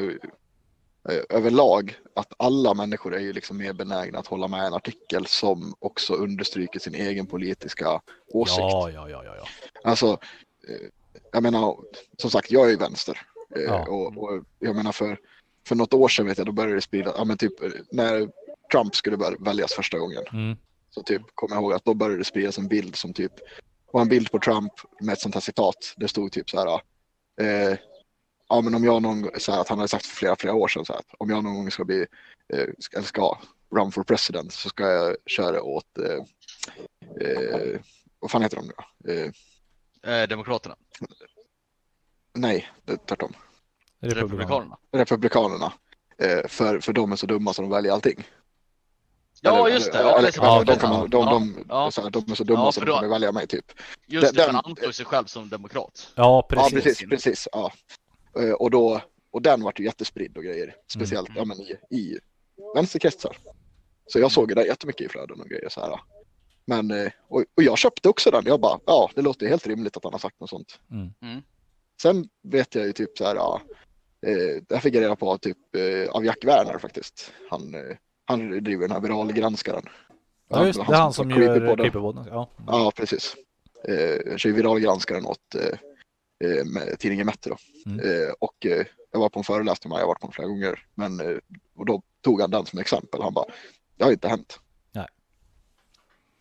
eh, överlag, att alla människor är ju liksom mer benägna att hålla med en artikel som också understryker sin egen politiska åsikt. Ja, ja, ja, ja, ja. Alltså, eh, jag menar, som sagt, jag är ju vänster. Eh, Ja. Och, och jag menar för, för något år sedan vet jag, då började det sprida, ja men typ när Trump skulle bör- väljas första gången. Mm. Så typ kommer jag ihåg att då började det spridas en bild som typ var en bild på Trump med ett sånt här citat. Det stod typ så här. Eh, ja men om jag någon så här, att han hade sagt för flera, flera år sedan så här, att om jag någon gång ska bli, eh, ska, eller ska run for president så ska jag köra åt, eh, eh, vad fan heter de nu då? Eh, Eh, Demokraterna, nej, det är tvärtom. Republikanerna. Republikanerna. Republikanerna. Eh, för, för de är så dumma så de väljer allting. Ja, Eller- just det. eller- Ja, är ja, de, man, de, Ja, de, ja. De är så dumma Ja, så de kommer välja mig typ. Just det, Den- den- antar sig själv som demokrat. Ja, Ja, precis. precis, precis. Ja. Eh, Och, då, och den vart ju jättespridd och grejer. Speciellt Mm. ja, men i, i vänsterkretsar. Så jag såg det där jättemycket i flöden och grejer så här. Men, eh, och, och jag köpte också den. Jag bara, ja, det låter helt rimligt att han har sagt något sånt. Mm. Mm. Sen vet jag ju typ så här, ja, eh, det här fick jag reda på typ eh, av Jack Werner faktiskt. Han, eh, han driver den här viralgranskaren. Ja, just det. Det är han som gör Creepypodden. Creepypodden. Ja. Ja, precis. Eh, jag kör viralgranskaren åt eh, eh, med tidningen Metro. Mm. Eh, och jag var på en föreläsning med, jag har varit på den flera gånger. Men, och då tog han den som exempel. Han bara, det har inte hänt.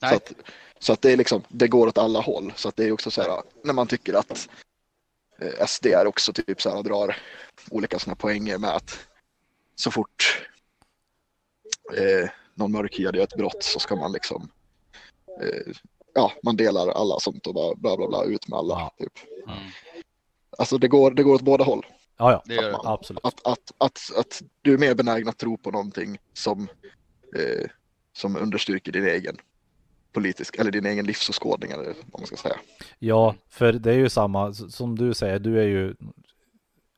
Så Nej. att, så att det är liksom, det går åt alla håll. Så att det är också så här, när man tycker att SD är också typ så här drar olika sådana poänger med att så fort eh, någon mörkhyad gör ett brott så ska man liksom eh, ja, man delar alla sånt och bara bla bla bla ut med alla. Ja. Typ. Mm. Alltså det går, det går åt båda håll. Ja, ja. Det gör det. Absolut. Att, att, att, att du är mer benägen att tro på någonting som, eh, som understryker din egen politisk eller din egen livsåskådning eller vad man ska säga. Ja, för det är ju samma som du säger. Du är ju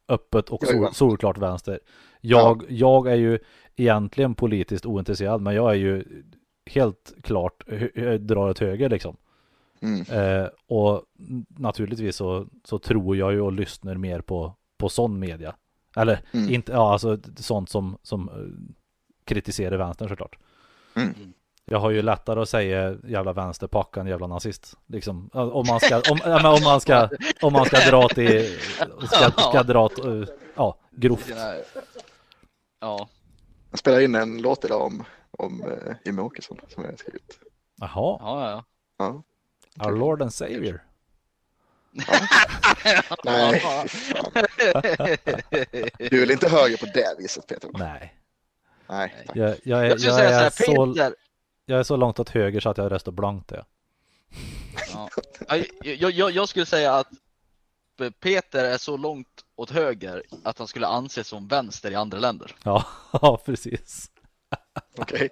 öppet och sol, vänster. solklart vänster. Jag, jag är ju egentligen politiskt ointresserad, men jag är ju helt klart drar åt höger liksom. Mm. Eh, och naturligtvis så, så tror jag ju och lyssnar mer på, på sån media. Eller Mm. inte, ja alltså sånt som, som eh, kritiserar vänstern såklart. Mm. Jag har ju lättare att säga jävla vänsterpack än jävla nazist. Liksom, om man ska, om, ja, om man ska, om man ska dra till, ska, ska dra till, ja, grovt. Ja. Jag spelar in en låt idag om, om uh, Jimmie Åkesson som jag har skrivit. Jaha, Ja, ja. Ja. our Lord and Savior. Nej, fy fan. Du är väl inte höger på det viset Peter? Nej, Nej, tack. jag, jag, är, Jag skulle jag, säga är så här, så, Peter. jag är så långt åt höger så att jag röstar blankt där. Ja. Jag, jag, jag skulle säga att Peter är så långt åt höger att han skulle anses som vänster i andra länder. Ja, ja, precis. Okej.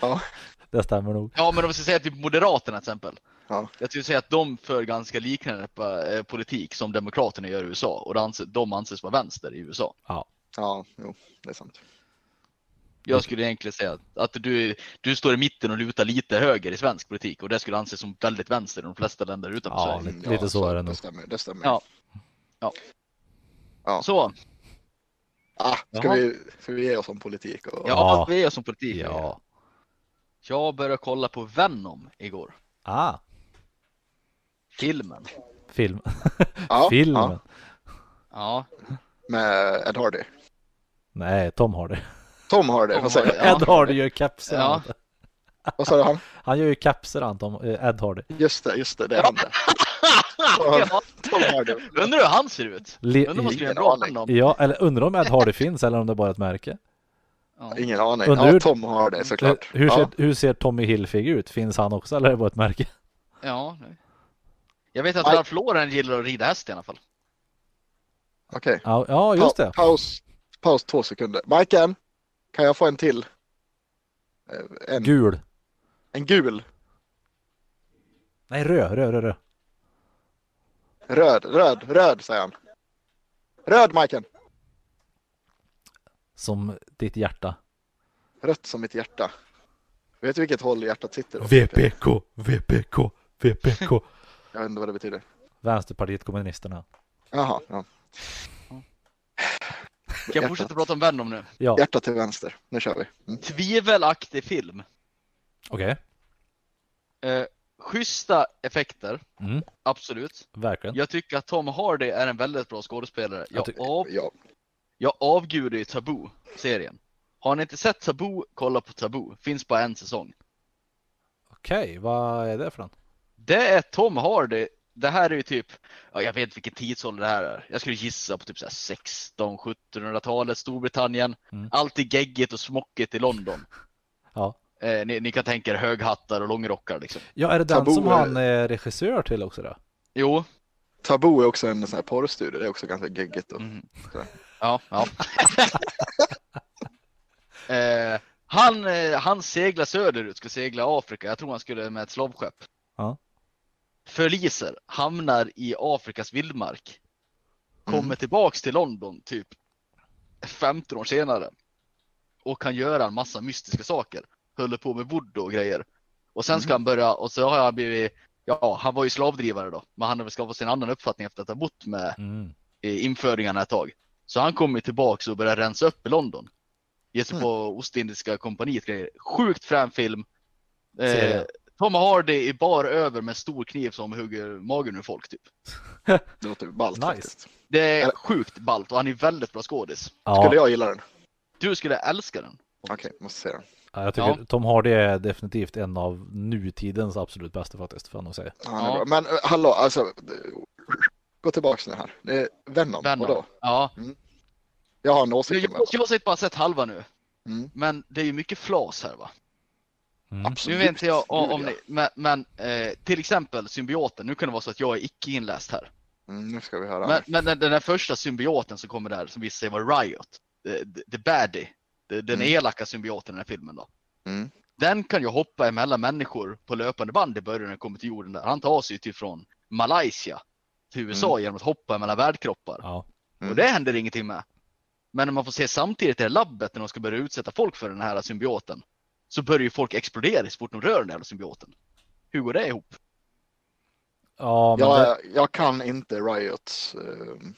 Ja. Det stämmer nog. Ja, men om vi ska säga typ Moderaterna till exempel. Ja. Jag skulle säga att de för ganska liknande eh, politik som Demokraterna gör i USA och de anses, de anses vara vänster i USA. ja, jo, det är sant. Jag skulle egentligen säga att, att du, du står i mitten och lutar lite höger i svensk politik och det skulle anses som väldigt vänster i de flesta länder utanför Ja, Sverige. lite- lite så är det nog. Det stämmer. Det stämmer. Ja. Ja. Så, Ah, ska, Jaha. vi, ska vi ge oss om politik? Och... ja, Ja. vi är som politik. Ja. Jag började kolla på Venom igår. Ah, Filmen. film. Ja, Filmen. ja, Ja, med Ed Hardy. Nej, Tom Hardy. Tom Hardy, Tom vad säger jag? Ja. Ed Hardy gör kepser. Ja. han. Vad sa du han? Han gör ju kepser han, Tom, eh, Ed Hardy. Just det, just det, det är han det. Ja. Undrar hur han ser ut? Undrar om man skulle göra en ingen bra aning. Venom? Ja, eller undrar om Ed Hardy finns eller om det bara är ett märke. Ja. Ingen aning. Undrar Ja, hur- Tom Hardy såklart. Hur ser, Ja. hur ser Tommy Hilfiger ut? Finns han också eller är det bara ett märke? ja. nej. Jag vet att Nej. Ralph Lauren gillar att rida häst i alla fall. Okej. Ja, ja just Pa- det. Paus, paus två sekunder. Majken, kan jag få en till? Eh, En, Gul. en gul, Nej, röd, röd, röd, röd. Röd, röd, röd säger han. Röd Majken, Som ditt hjärta. rött som mitt hjärta. Vet du vilket håll hjärtat sitter? VPK, VPK, VPK. Jag vet inte vad det betyder. Vänsterpartiet kommunisterna. Jaha, ja. Ska jag fortsätta prata om Venom nu? Ja, Hjärta till vänster. Nu kör vi. Mm. Tvivelaktig film. okej. Eh, schyssta effekter, Mm, absolut. verkligen. Jag tycker att Tom Hardy är en väldigt bra skådespelare. Jag Jag, av, Ja, jag avgudar ju Taboo, serien. Har ni inte sett Taboo, kolla på Taboo. Finns bara en säsong. Okej, vad är det för något? Det är Tom Hardy. Det här är ju typ, ja, jag vet inte vilken tidsålder det här är. Jag skulle gissa på typ så här 16-1700-talet, Storbritannien. Mm. Alltid geggigt och smockigt i London. Ja. Eh, ni, ni kan tänka er höghattar och långrockar liksom. Ja, är det den Taboo som är- han är regissör till också då? Jo. Taboo är också en sån här porrstudio. Det är också ganska geggigt. Och... Så. Ja, ja. eh, han, eh, han seglar söderut, ska segla Afrika. Jag tror han skulle med ett slavskepp. Ja. Förliser, hamnar i Afrikas vildmark. Kommer Mm. tillbaks till London typ 15 år senare. Och kan göra en massa mystiska saker. Håller på med voodoo och grejer. Och sen ska Mm. han börja, och så har han blivit, ja han var ju slavdrivare då. Men han har väl skaffat sig en annan uppfattning efter att ha bott med Mm. i införingarna ett tag. Så han kommer tillbaks och börjar rensa upp i London. Ge sig Mm. på Ostindiska kompaniet grejer. Sjukt frän film. Eh, jag. Tom Hardy i bar över med stor kniv som hugger magen ur folk typ. Det låter ballt Nice. faktiskt. Det är sjukt ballt och han är väldigt bra skådis. Ja, Skulle jag gilla den? Du skulle älska den. Okej, måste se den. Ja, jag tycker Ja. Tom Hardy är definitivt en av nutidens absolut bästa faktiskt, får jag nog säga. Ja. Men eh, hallå, alltså. Gå tillbaks nu här. Det är Venom. Venom. Vadå? Ja. Jag har en Jag, åsikt jag, jag har sett- bara sett halva nu. Mm. Men det är ju mycket flas här va. Mm. Absolut. Nu vet inte jag om, om ni, men, men eh, till exempel symbioten. Nu kan det vara så att jag är icke inläst här. Mm, nu ska vi höra. Men, men den, den där första symbioten som kommer där, som visar sig vara Riot, the, the, the baddie, den Mm. elaka symbioten i den här filmen då. Mm. Den kan ju hoppa emellan människor på löpande band i början när den kommer till jorden där. Han tar sig ju till från Malaysia till USA genom att hoppa mellan värdkroppar. Ja. Mm. Och det händer ingenting med. Men när man får se samtidigt i det här labbet när de ska börja utsätta folk för den här symbioten. Så börjar ju folk explodera så fort de rör den här symbioten. Hur går det ihop? Ja, men jag, det, jag kan inte Riot. ehm,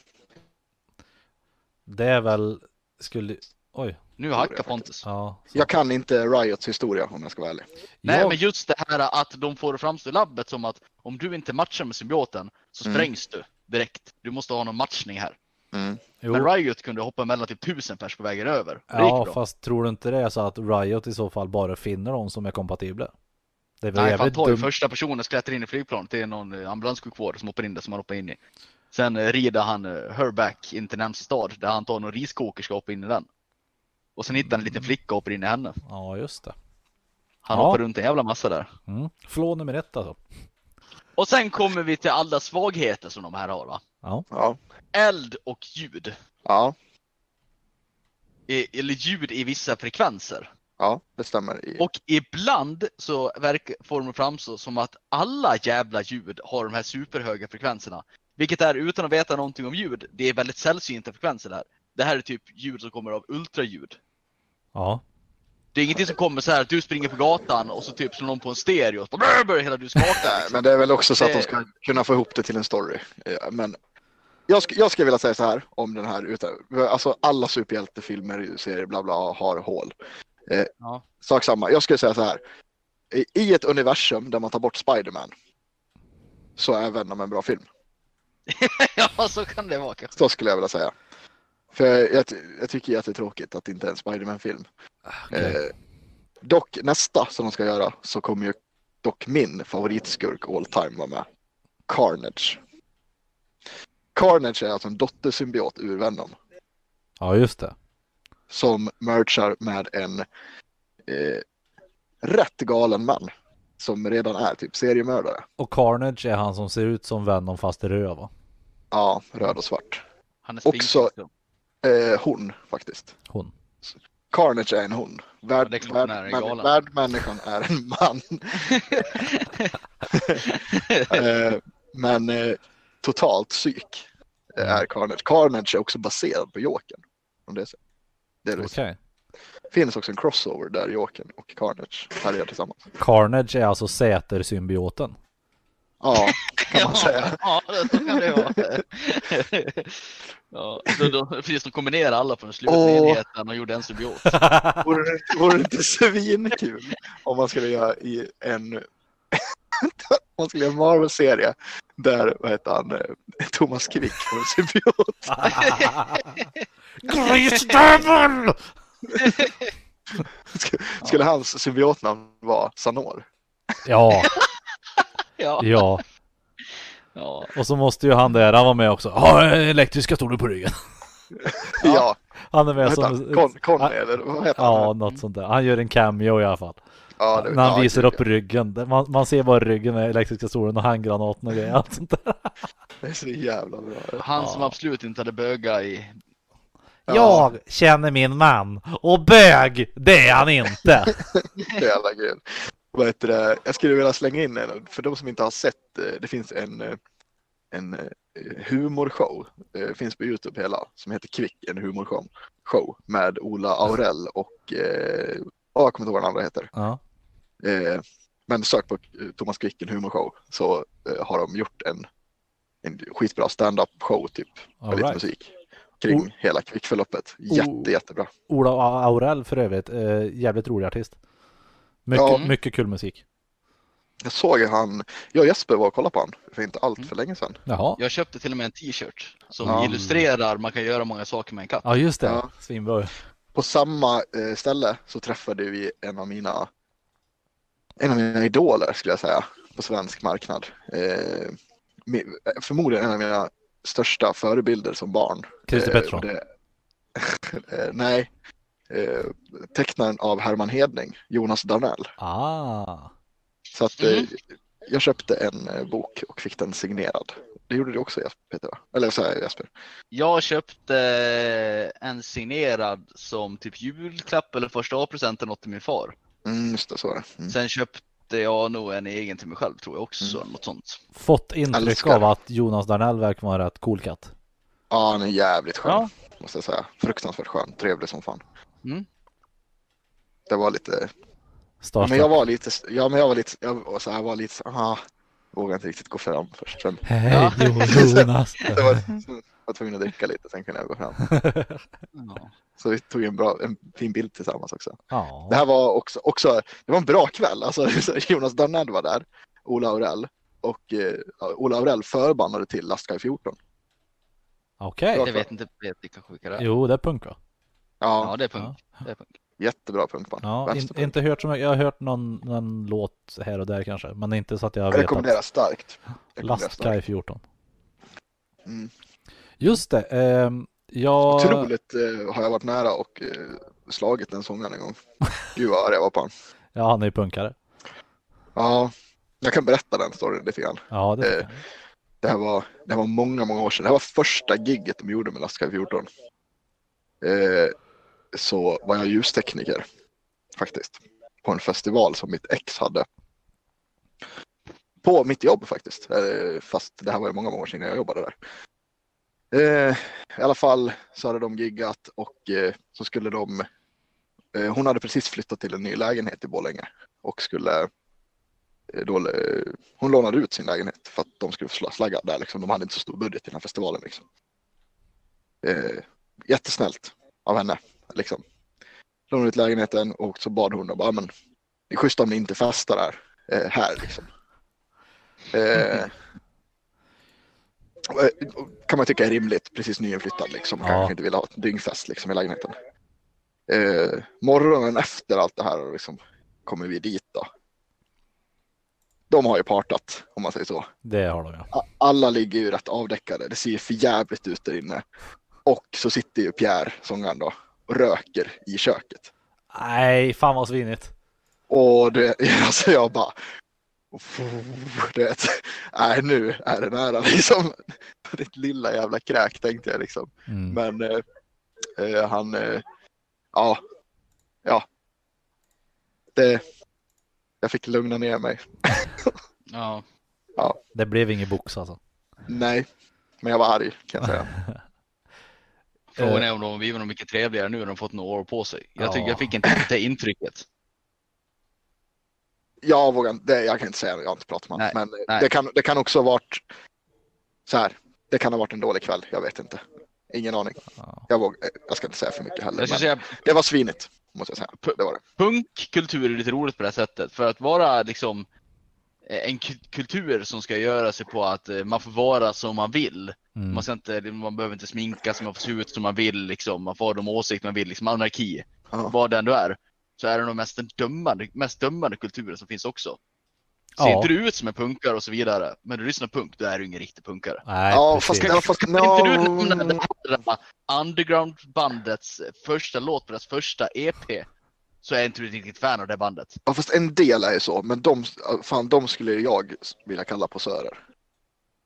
det är väl, skulle, oj, Nu hackar Pontus. Ja. Jag kan inte Riots historia om jag ska vara ärlig. Nej, Jag- men just det här att de får framstå i labbet som att om du inte matchar med symbioten så Mm. sprängs du direkt. Du måste ha någon matchning här. Mm. Men Riot kunde hoppa mellan typ tusen pers på vägen över. Ja, fast tror du inte det är så att Riot i så fall bara finner de som är kompatibla? Det är Nej, tar ju dumt. första personen, skvätter in i flygplanet. Det är någon eh, ambulanssjukvårdare som hoppar in där som han hoppar in i. Sen eh, rider han eh, her back in till närmsta stad där han tar någon riskokerska och hoppar in i den. Och sen hittar han en liten flicka och hoppar in i henne. Ja, just det. Han Ja. hoppar runt en jävla massa där. Mm. Flå nummer ett alltså. Och sen kommer vi till alla svagheter som de här har va. Ja, Ja. Eld och ljud. Ja. I- Eller ljud i vissa frekvenser. Ja, det stämmer. I- Och ibland så verkar, får de framstå som att alla jävla ljud har de här superhöga frekvenserna. Vilket är, utan att veta någonting om ljud, det är väldigt sällsynta frekvenser det här. Det här är typ ljud som kommer av ultraljud. ja. Det är ingenting som kommer så här att du springer på gatan och så typ slår någon på en stereo och så börjar hela du skaka. Nej, Liksom. men det är väl också så att de ska kunna få ihop det till en story. Men jag, sk- jag skulle vilja säga så här om den här. Utan, alltså alla superhjältefilmer, serier, bla bla har hål. Eh, Ja. Sak samma. Jag skulle säga så här. I- I ett universum där man tar bort Spiderman så är Venom en bra film. ja, så kan det vara kanske. Så skulle jag vilja säga. För jag, jag tycker att det är tråkigt att det inte är en Spiderman-film. Okej. Eh, dock nästa som de ska göra så kommer ju dock min favoritskurk all time vara med. Carnage. Carnage är alltså en dottersymbiot ur Venom ja, just det. som mergar med en eh, rätt galen man som redan är typ seriemördare. Och Carnage är han som ser ut som Venom fast är röd va? Ja, röd och svart. Han är Också-. Eh, hon faktiskt. Hon. Carnage är en hon. Värld, klart värld, är värdmänniskan är en man. Eh, men eh, totalt psyk är Carnage. Carnage är också baserad på Jokern. Om det är så. Det är det. Okej. finns också en crossover där Jokern och Carnage härjar tillsammans. Carnage är alltså Säter-symbioten. Ja, kan man säga. Ja, så kan det vara. ja, då, då, precis, de kombinerar alla på den slutliga Åh. enheten och gjorde en symbiot. Vore det, vore det inte svinkul om man skulle göra i en man skulle göra en Marvel-serie där, vad heter han, eh, Thomas Quick får en symbiot. Grisdövel! Skulle, skulle hans symbiotnamn vara Sanor? Ja, Ja, ja. ja. Och så måste ju han där, han var med också. Ha elektriska stolar på ryggen. Ja, Han är med som... Con, Conny eller vad heter Ja, han? något sånt där. Han gör en cameo i alla fall. Ja, det- När han ja, visar gud, upp ryggen. Man, man ser bara ryggen med elektriska stolen och handgranaten och grejer. Allt sånt där. Det är så jävla bra. Han som Ja. absolut inte hade böga i... Ja. Jag känner min man och bög, det är han inte. Jävla grym. Vad heter det? Jag skulle vilja slänga in en, för de som inte har sett, eh, det finns en, eh, en eh, humorshow, finns på Youtube hela, som heter Kvick, en humorshow show med Ola Aurell och, eh, ja, jag kommer inte ihåg vad den andra heter. Ja. Eh, men sök på Thomas Quick, en humorshow, så eh, har de gjort en, en skitbra stand-up show typ, med All lite right. musik kring Oh. hela Kvick-förloppet. Jätte, Oh. jättebra. Ola Aurell för övrigt, eh, jävligt rolig artist. Mycket, Ja. mycket kul musik. Jag såg han, jag och Jesper var och kollade på han för inte allt för länge sedan. Jaha. Jag köpte till och med en t-shirt som Ja. illustrerar, man kan göra många saker med en katt. Ja just det, Ja. svinbra. På samma eh, ställe så träffade vi en av mina en av mina idoler skulle jag säga på svensk marknad. Eh, förmodligen en av mina största förebilder som barn. Christer Eh, Pettersson. eh, nej, eh, tecknaren av Herman Hedning, Jonas Darnell. Ah. Så att eh, Mm. jag köpte en eh, bok och fick den signerad. Det gjorde du också Peter, va? Eller så här, Jesper. Jag köpte en signerad som typ julklapp eller första A-present eller något till min far. Mm, just det, så var det. Mm. Sen köpte jag nog en egen till mig själv tror jag också, Mm. något sånt. Fått intryck Älskar. av att Jonas Darnell verkar vara rätt cool katt. Ja, han är jävligt skön. Ja. måste jag säga. Fruktansvärt skön, trevlig som fan. Mm. Det var lite, Starstruck. men jag var lite, ja men jag var lite, jag så här, var lite, aha, vågade inte riktigt gå fram först. Sen Hej Ja. Jonas. jag var, jag var tvungen att dricka lite, sen kunde jag gå fram. Ja. Så vi tog en, bra, en fin bild tillsammans också. Ja. Det här var också, också det var en bra kväll. Alltså, Jonas Danell var där, Ola Aurell och eh, Ola Aurell förbannade till Lastkaj 14. Okej. Bra. Det vet inte, vilka det är. Jo, det är punk va? Ja, Ja, det är punk. Det är punk. jättebra punkband. Ja, in, inte hört så mycket. Jag har hört någon, någon låt här och där kanske, men inte så att jag Jag vet rekommenderar att starkt. Lastkaj 14. Mm. Just det. ehm, jag... Otroligt eh, har jag varit nära och eh, slagit den sångaren en gång. Gud vad arg jag var på honom. Ja, han är ju punkare. Ja, jag kan berätta den storyn lite grann. Ja, det Eh. Det här var, det här var många, många år sedan. Det här var första gigget de gjorde med Lastkaj 14. Så var jag ljustekniker faktiskt. På en festival som mitt ex hade. På mitt jobb faktiskt. Eh, fast det här var ju många, många år sedan jag jobbade där. Eh, I alla fall så hade de giggat och eh, så skulle de. Eh, hon hade precis flyttat till en ny lägenhet i Borlänge och skulle eh, då, eh, hon lånade ut sin lägenhet för att de skulle slagga där liksom. De hade inte så stor budget i den här festivalen liksom. Eh, jättesnällt av henne liksom. Lånade ut lägenheten och så bad hon och bara, men det är schysst om ni inte festar där, eh, här liksom. Eh, eh, kan man tycka är rimligt, precis nyinflyttad liksom. Ja. kanske inte vill ha ett dyngfest liksom i lägenheten. Eh, morgonen efter allt det här liksom, kommer vi dit då. De har ju partat om man säger så. Det har de ja. Alla ligger ju rätt avdäckade. Det ser ju för jävligt ut där inne. Och så sitter ju Pierre, sångaren då, röker i köket. Nej, fan vad svinigt. Och det, alltså jag bara, du vet, nej nu är det nära liksom. Ditt lilla jävla kräk tänkte jag liksom. Mm. Men eh, eh, han, eh, ja, ja. Det, jag fick lugna ner mig. Ja. Det blev ingen box alltså. Nej, men jag var arg kan jag säga. Frågan Eh. är om de har blivit mycket trevligare nu när de fått några år på sig. Jag Ja. tycker jag fick inte det intrycket. Jag vågar det, jag kan inte säga, jag har inte pratat med honom. Nej, Men eh, nej. det kan, det kan också ha varit så här. Det kan ha varit en dålig kväll, jag vet inte. Ingen aning. Ja. Jag, vågar, jag ska inte säga för mycket heller. Jag skulle Men säga det var svinigt, måste jag säga. Det var det. punkkultur är lite roligt på det här sättet. För att vara liksom eh, en ku- kultur som ska göra sig på att eh, man får vara som man vill. Mm. Man, ska inte, man behöver inte sminka sig, man får se ut som man vill. Liksom. Man får ha de åsikter man vill. Liksom anarki. Ja. Vad den du är. Så är det nog mest den dömande, mest dömande kulturen som finns också. Ser Ja. inte du ut som en punkare och så vidare. Men du lyssnar punk, då är du ingen riktig punkare. Nej, Ja, precis. fast, ja, fast Kan inte du no, nämna det här underground-bandets första låt på deras första EP? Så är inte du riktigt fan av det bandet. ja, fast en del är ju så, men de, fan, de skulle jag vilja kalla posörer.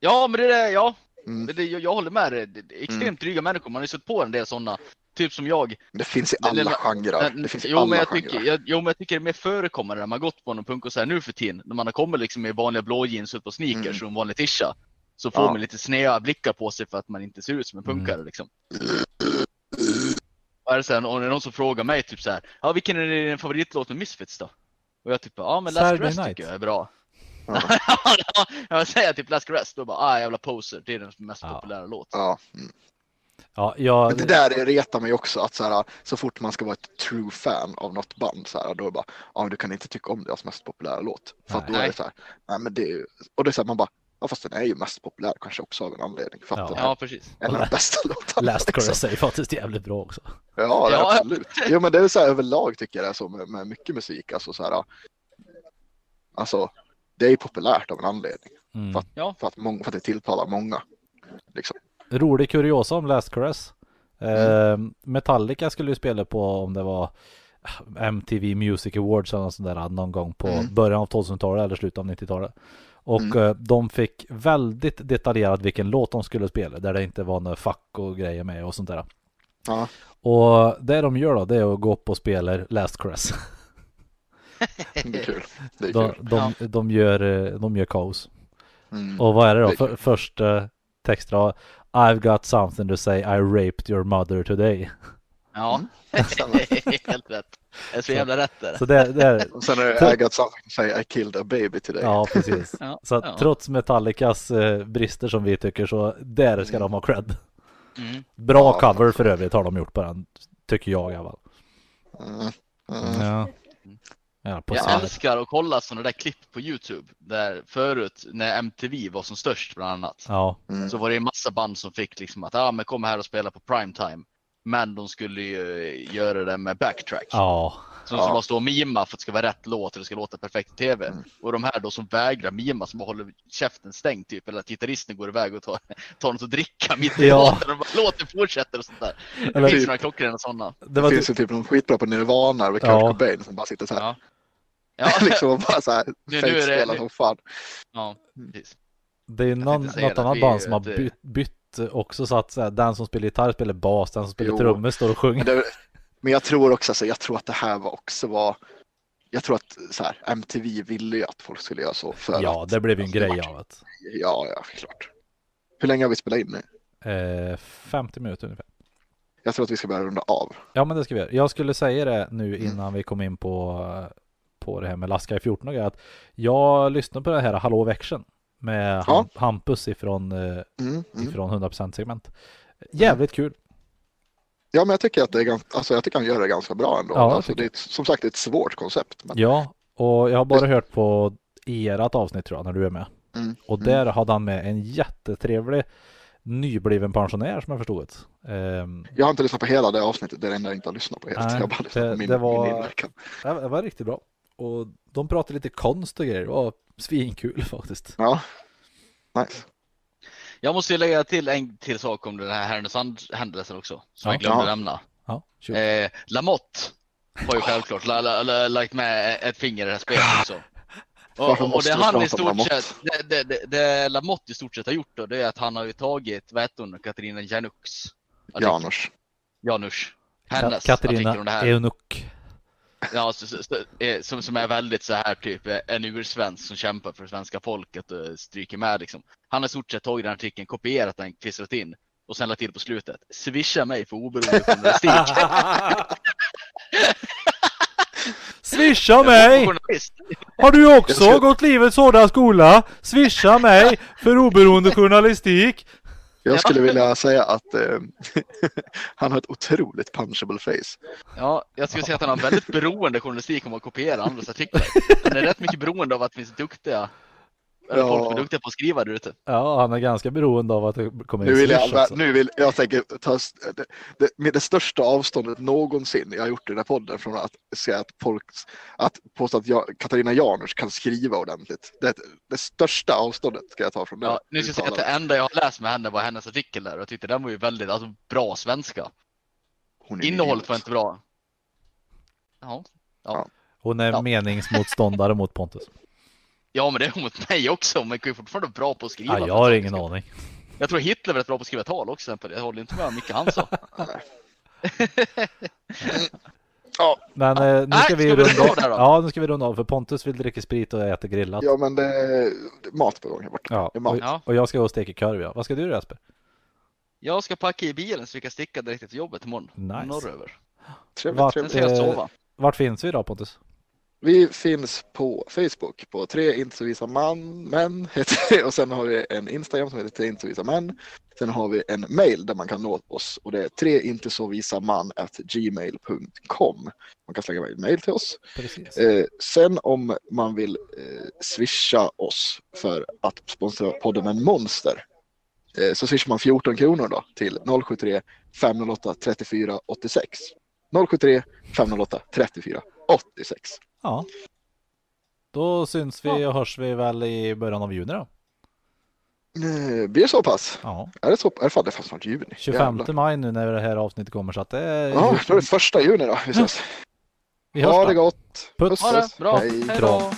Ja, men det är ja. Mm. Men Det, jag, jag håller med dig. Extremt dryga människor. Man har ju sett på en del sådana. Typ som jag. Det finns i alla genrer. Men- Det finns i jo, men jag tycker, genrer. jag, jo, men jag tycker det är mer förekommande när man gått på någon punk och så här nu för tiden. När man har kommit liksom med vanliga blå jeans på sneakers Mm. och en vanlig tisha. Så får Ja. man lite sneda blickar på sig för att man inte ser ut som en punkare Mm. liksom. Och är det sen, och det är någon som frågar mig typ så här, ja vilken är din favoritlåt med Misfits då? Och jag typ, ja men Last Saturday Rest Night. tycker jag är bra. Ja. jag säger typ Last Rest, då bara, ah jävla poser, det är den mest Ja. populära låt. Ja. Mm. Ja, jag, Men det där retar mig också att så, här, så fort man ska vara ett true fan av något band så här, då är det bara, ja men du kan inte tycka om deras mest populära låt. För att då Nej. är det så här, nej men det är ju, och det är så här, man bara, ja fast den är ju mest populär kanske också av en anledning. För att Ja. Ja precis. en av de bästa låtarna. Last liksom. Chorus är faktiskt jävligt bra också. Ja, Ja. absolut. Jo men det är så här överlag tycker jag det är så med, med mycket musik. Alltså så här, alltså det är ju populärt av en anledning. Mm. För, att, Ja. för, att många, för att det tilltalar många. Liksom. Rolig kuriosa om Last Caress. Eh, Metallica skulle ju spela på om det var MTV Music Awards eller något sånt där någon gång på Mm. början av 2000-talet eller slutet av 90-talet. Och Mm. eh, de fick väldigt detaljerat vilken låt de skulle spela där det inte var några fack och grejer med och sånt där. Ja. Och det de gör då det är att gå upp och spela Last Caress. Det är kul. Det är De, kul. de, de, gör, eh, de gör kaos. Mm. Och vad är det då? Det är För, första texten I've got something to say, I raped your mother today. Ja, stämmer. helt rätt. Det är så jävla rätt där. Så det, det är, Och sen är det I got something to say I killed a baby today. ja precis. Ja, Så att ja. trots Metallicas eh, brister som vi tycker så där ska de ha cred. Mm. Bra Ja, cover för övrigt har de gjort på den. Tycker jag i alla fall. Mm. Mm. Ja. Ja, på Jag älskar att kolla sådana där klipp på Youtube. Där förut när MTV var som störst bland annat. Ja, Mm. Så var det en massa band som fick liksom att ah, men kom här och spela på primetime. Men de skulle ju eh, göra det med backtrack. ja, Som Ja. ska bara stå och mima för att det ska vara rätt låt och det ska låta perfekt i tv. Mm. Och de här då som vägrar mima, som håller käften stängd typ. Eller att gitarristen går iväg och tar, tar något att dricka mitt i Ja. låten. Och bara, låten fortsätter och sånt där. Det Eller- finns typ. några klockrena sådana. det Det var finns typ, ju typ någon skitbra på Nirvana med Kurt Ja. Cobain som bara sitter så här. Ja. Ja, liksom och bara så här Nu- nu är det- som fan. ja, precis. det är någon, något det, annat band som har det- bytt, bytt också så att så här, den som spelar gitarr spelar bas, den som spelar Jo. trummor står och sjunger. Men, det, men jag tror också, alltså, jag tror att det här var också var jag tror att så här, MTV ville ju att folk skulle göra så. För Ja, att, det blev ju en grej av det. Ja, ja, klart. Hur länge har vi spelat in nu? Eh, 50 minuter ungefär. Jag tror att vi ska börja runda av. Ja, men det ska vi göra. Jag skulle säga det nu Mm. innan vi kom in på, på det här med Laska i 14 och att jag lyssnade på det här Hallå Växeln med Ja. Ham- Hampus ifrån, eh, Mm, mm. ifrån 100% segment. Jävligt kul. Ja, men jag tycker att det är ganska, alltså jag tycker han gör det ganska bra ändå. Ja, alltså, det är som sagt ett svårt koncept. Men, Ja, och jag har bara hört på ert avsnitt tror jag, när du är med. Mm, Och mm. där hade han med en jättetrevlig nybliven pensionär som jag förstod det. Ehm, Jag har inte lyssnat på hela det avsnittet, det är det enda jag inte har lyssnat på helt. Nej, jag bara lyssnat det- på min, det var- min inverkan. det det var riktigt bra. Och de pratade lite konst och grejer. Det var svinkul faktiskt. Ja, nice. Jag måste ju lägga till en till sak om den här Härnösand-händelsen också. Som Ja. jag glömde Ja. nämna. Ja, shoot. Eh, Lamotte har ju självklart la, la, la, lagt med ett finger i det här spelet också. Och, och det han i stort Lamotte? sett, det, det, det, det Lamotte i stort sett har gjort då, det är att han har ju tagit, vad heter hon, Katarina artikel. Janus. Janus. Hennes artikel om det Katarina här. Eunuk. Ja, så, så, så, eh, som, som är väldigt så här typ eh, en ursvensk som kämpar för svenska folket och stryker med liksom. Han har i stort sett tagit den artikeln, kopierat den, klistrat in och sen lagt till på slutet. Swisha mig för oberoende journalistik. Swisha mig! Har du också gått livets hårda skola? Swisha mig för oberoende journalistik. Jag Ja. skulle vilja säga att eh, han har ett otroligt punchable face. Ja, jag skulle säga att han har väldigt beroende journalistik om att kopiera andras artiklar. Han är rätt mycket beroende av att det finns duktiga, eller Ja. folk är duktiga på att skriva där ute. Ja, han är ganska beroende av att det kommer Nu in vill, swish jag, också. nu vill jag tänker ta det, det, med det största avståndet någonsin jag har gjort i den här podden från att säga att folk, att påstå att jag, Katarina Janouch kan skriva ordentligt. Det, det största avståndet ska jag ta från det. Ja, nu ska jag säga att det enda jag har läst med henne var hennes artikel där och jag tyckte den var ju väldigt alltså, bra svenska. Hon är en Innehållet var inte bra. Ja. Hon är Ja. meningsmotståndare mot Pontus. Ja, men det är mot mig också. Men jag är fortfarande bra på att skriva. Ja, jag har ingen aning. Jag tror Hitler var rätt bra på att skriva tal också. exempel. Jag håller inte med mycket han sa. Ja, Men eh, nu Nej, ska vi ska vi runda av? Ja, nu ska vi runda av för Pontus vill dricka sprit och äta grillat. ja, men det är mat på gång här borta. Ja, är och, Ja. och jag ska gå och steka korv. Ja. Vad ska du göra Jesper? Jag ska packa i bilen så vi kan sticka direkt till jobbet imorgon. Nice. Norröver. Trevligt, Vart- trevligt. jag Eh. Vart finns vi då Pontus? Vi finns på Facebook på tre inte så visa man, män och sen har vi en Instagram som heter tre inte så visa män. Sen har vi en mail där man kan nå oss och det är tre inte så visa man at gmail.com. Man kan slänga mail till oss. Eh, sen om man vill eh, swisha oss för att sponsra podden med Monster eh, så swishar man 14 kronor då till 073 508 34 86. 073 508 34 86. Ja. Då syns vi och hörs vi väl i början av juni då. Eh, blir det så pass? Ja. Är det så? Är det fan, det är snart juni. 25 Jävlar. maj nu när det här avsnittet kommer så att det är... Ja, då är det första juni då. Vi ses. vi hörs Ha då. det gott. Puss. Ha det bra. Hej. Hej då.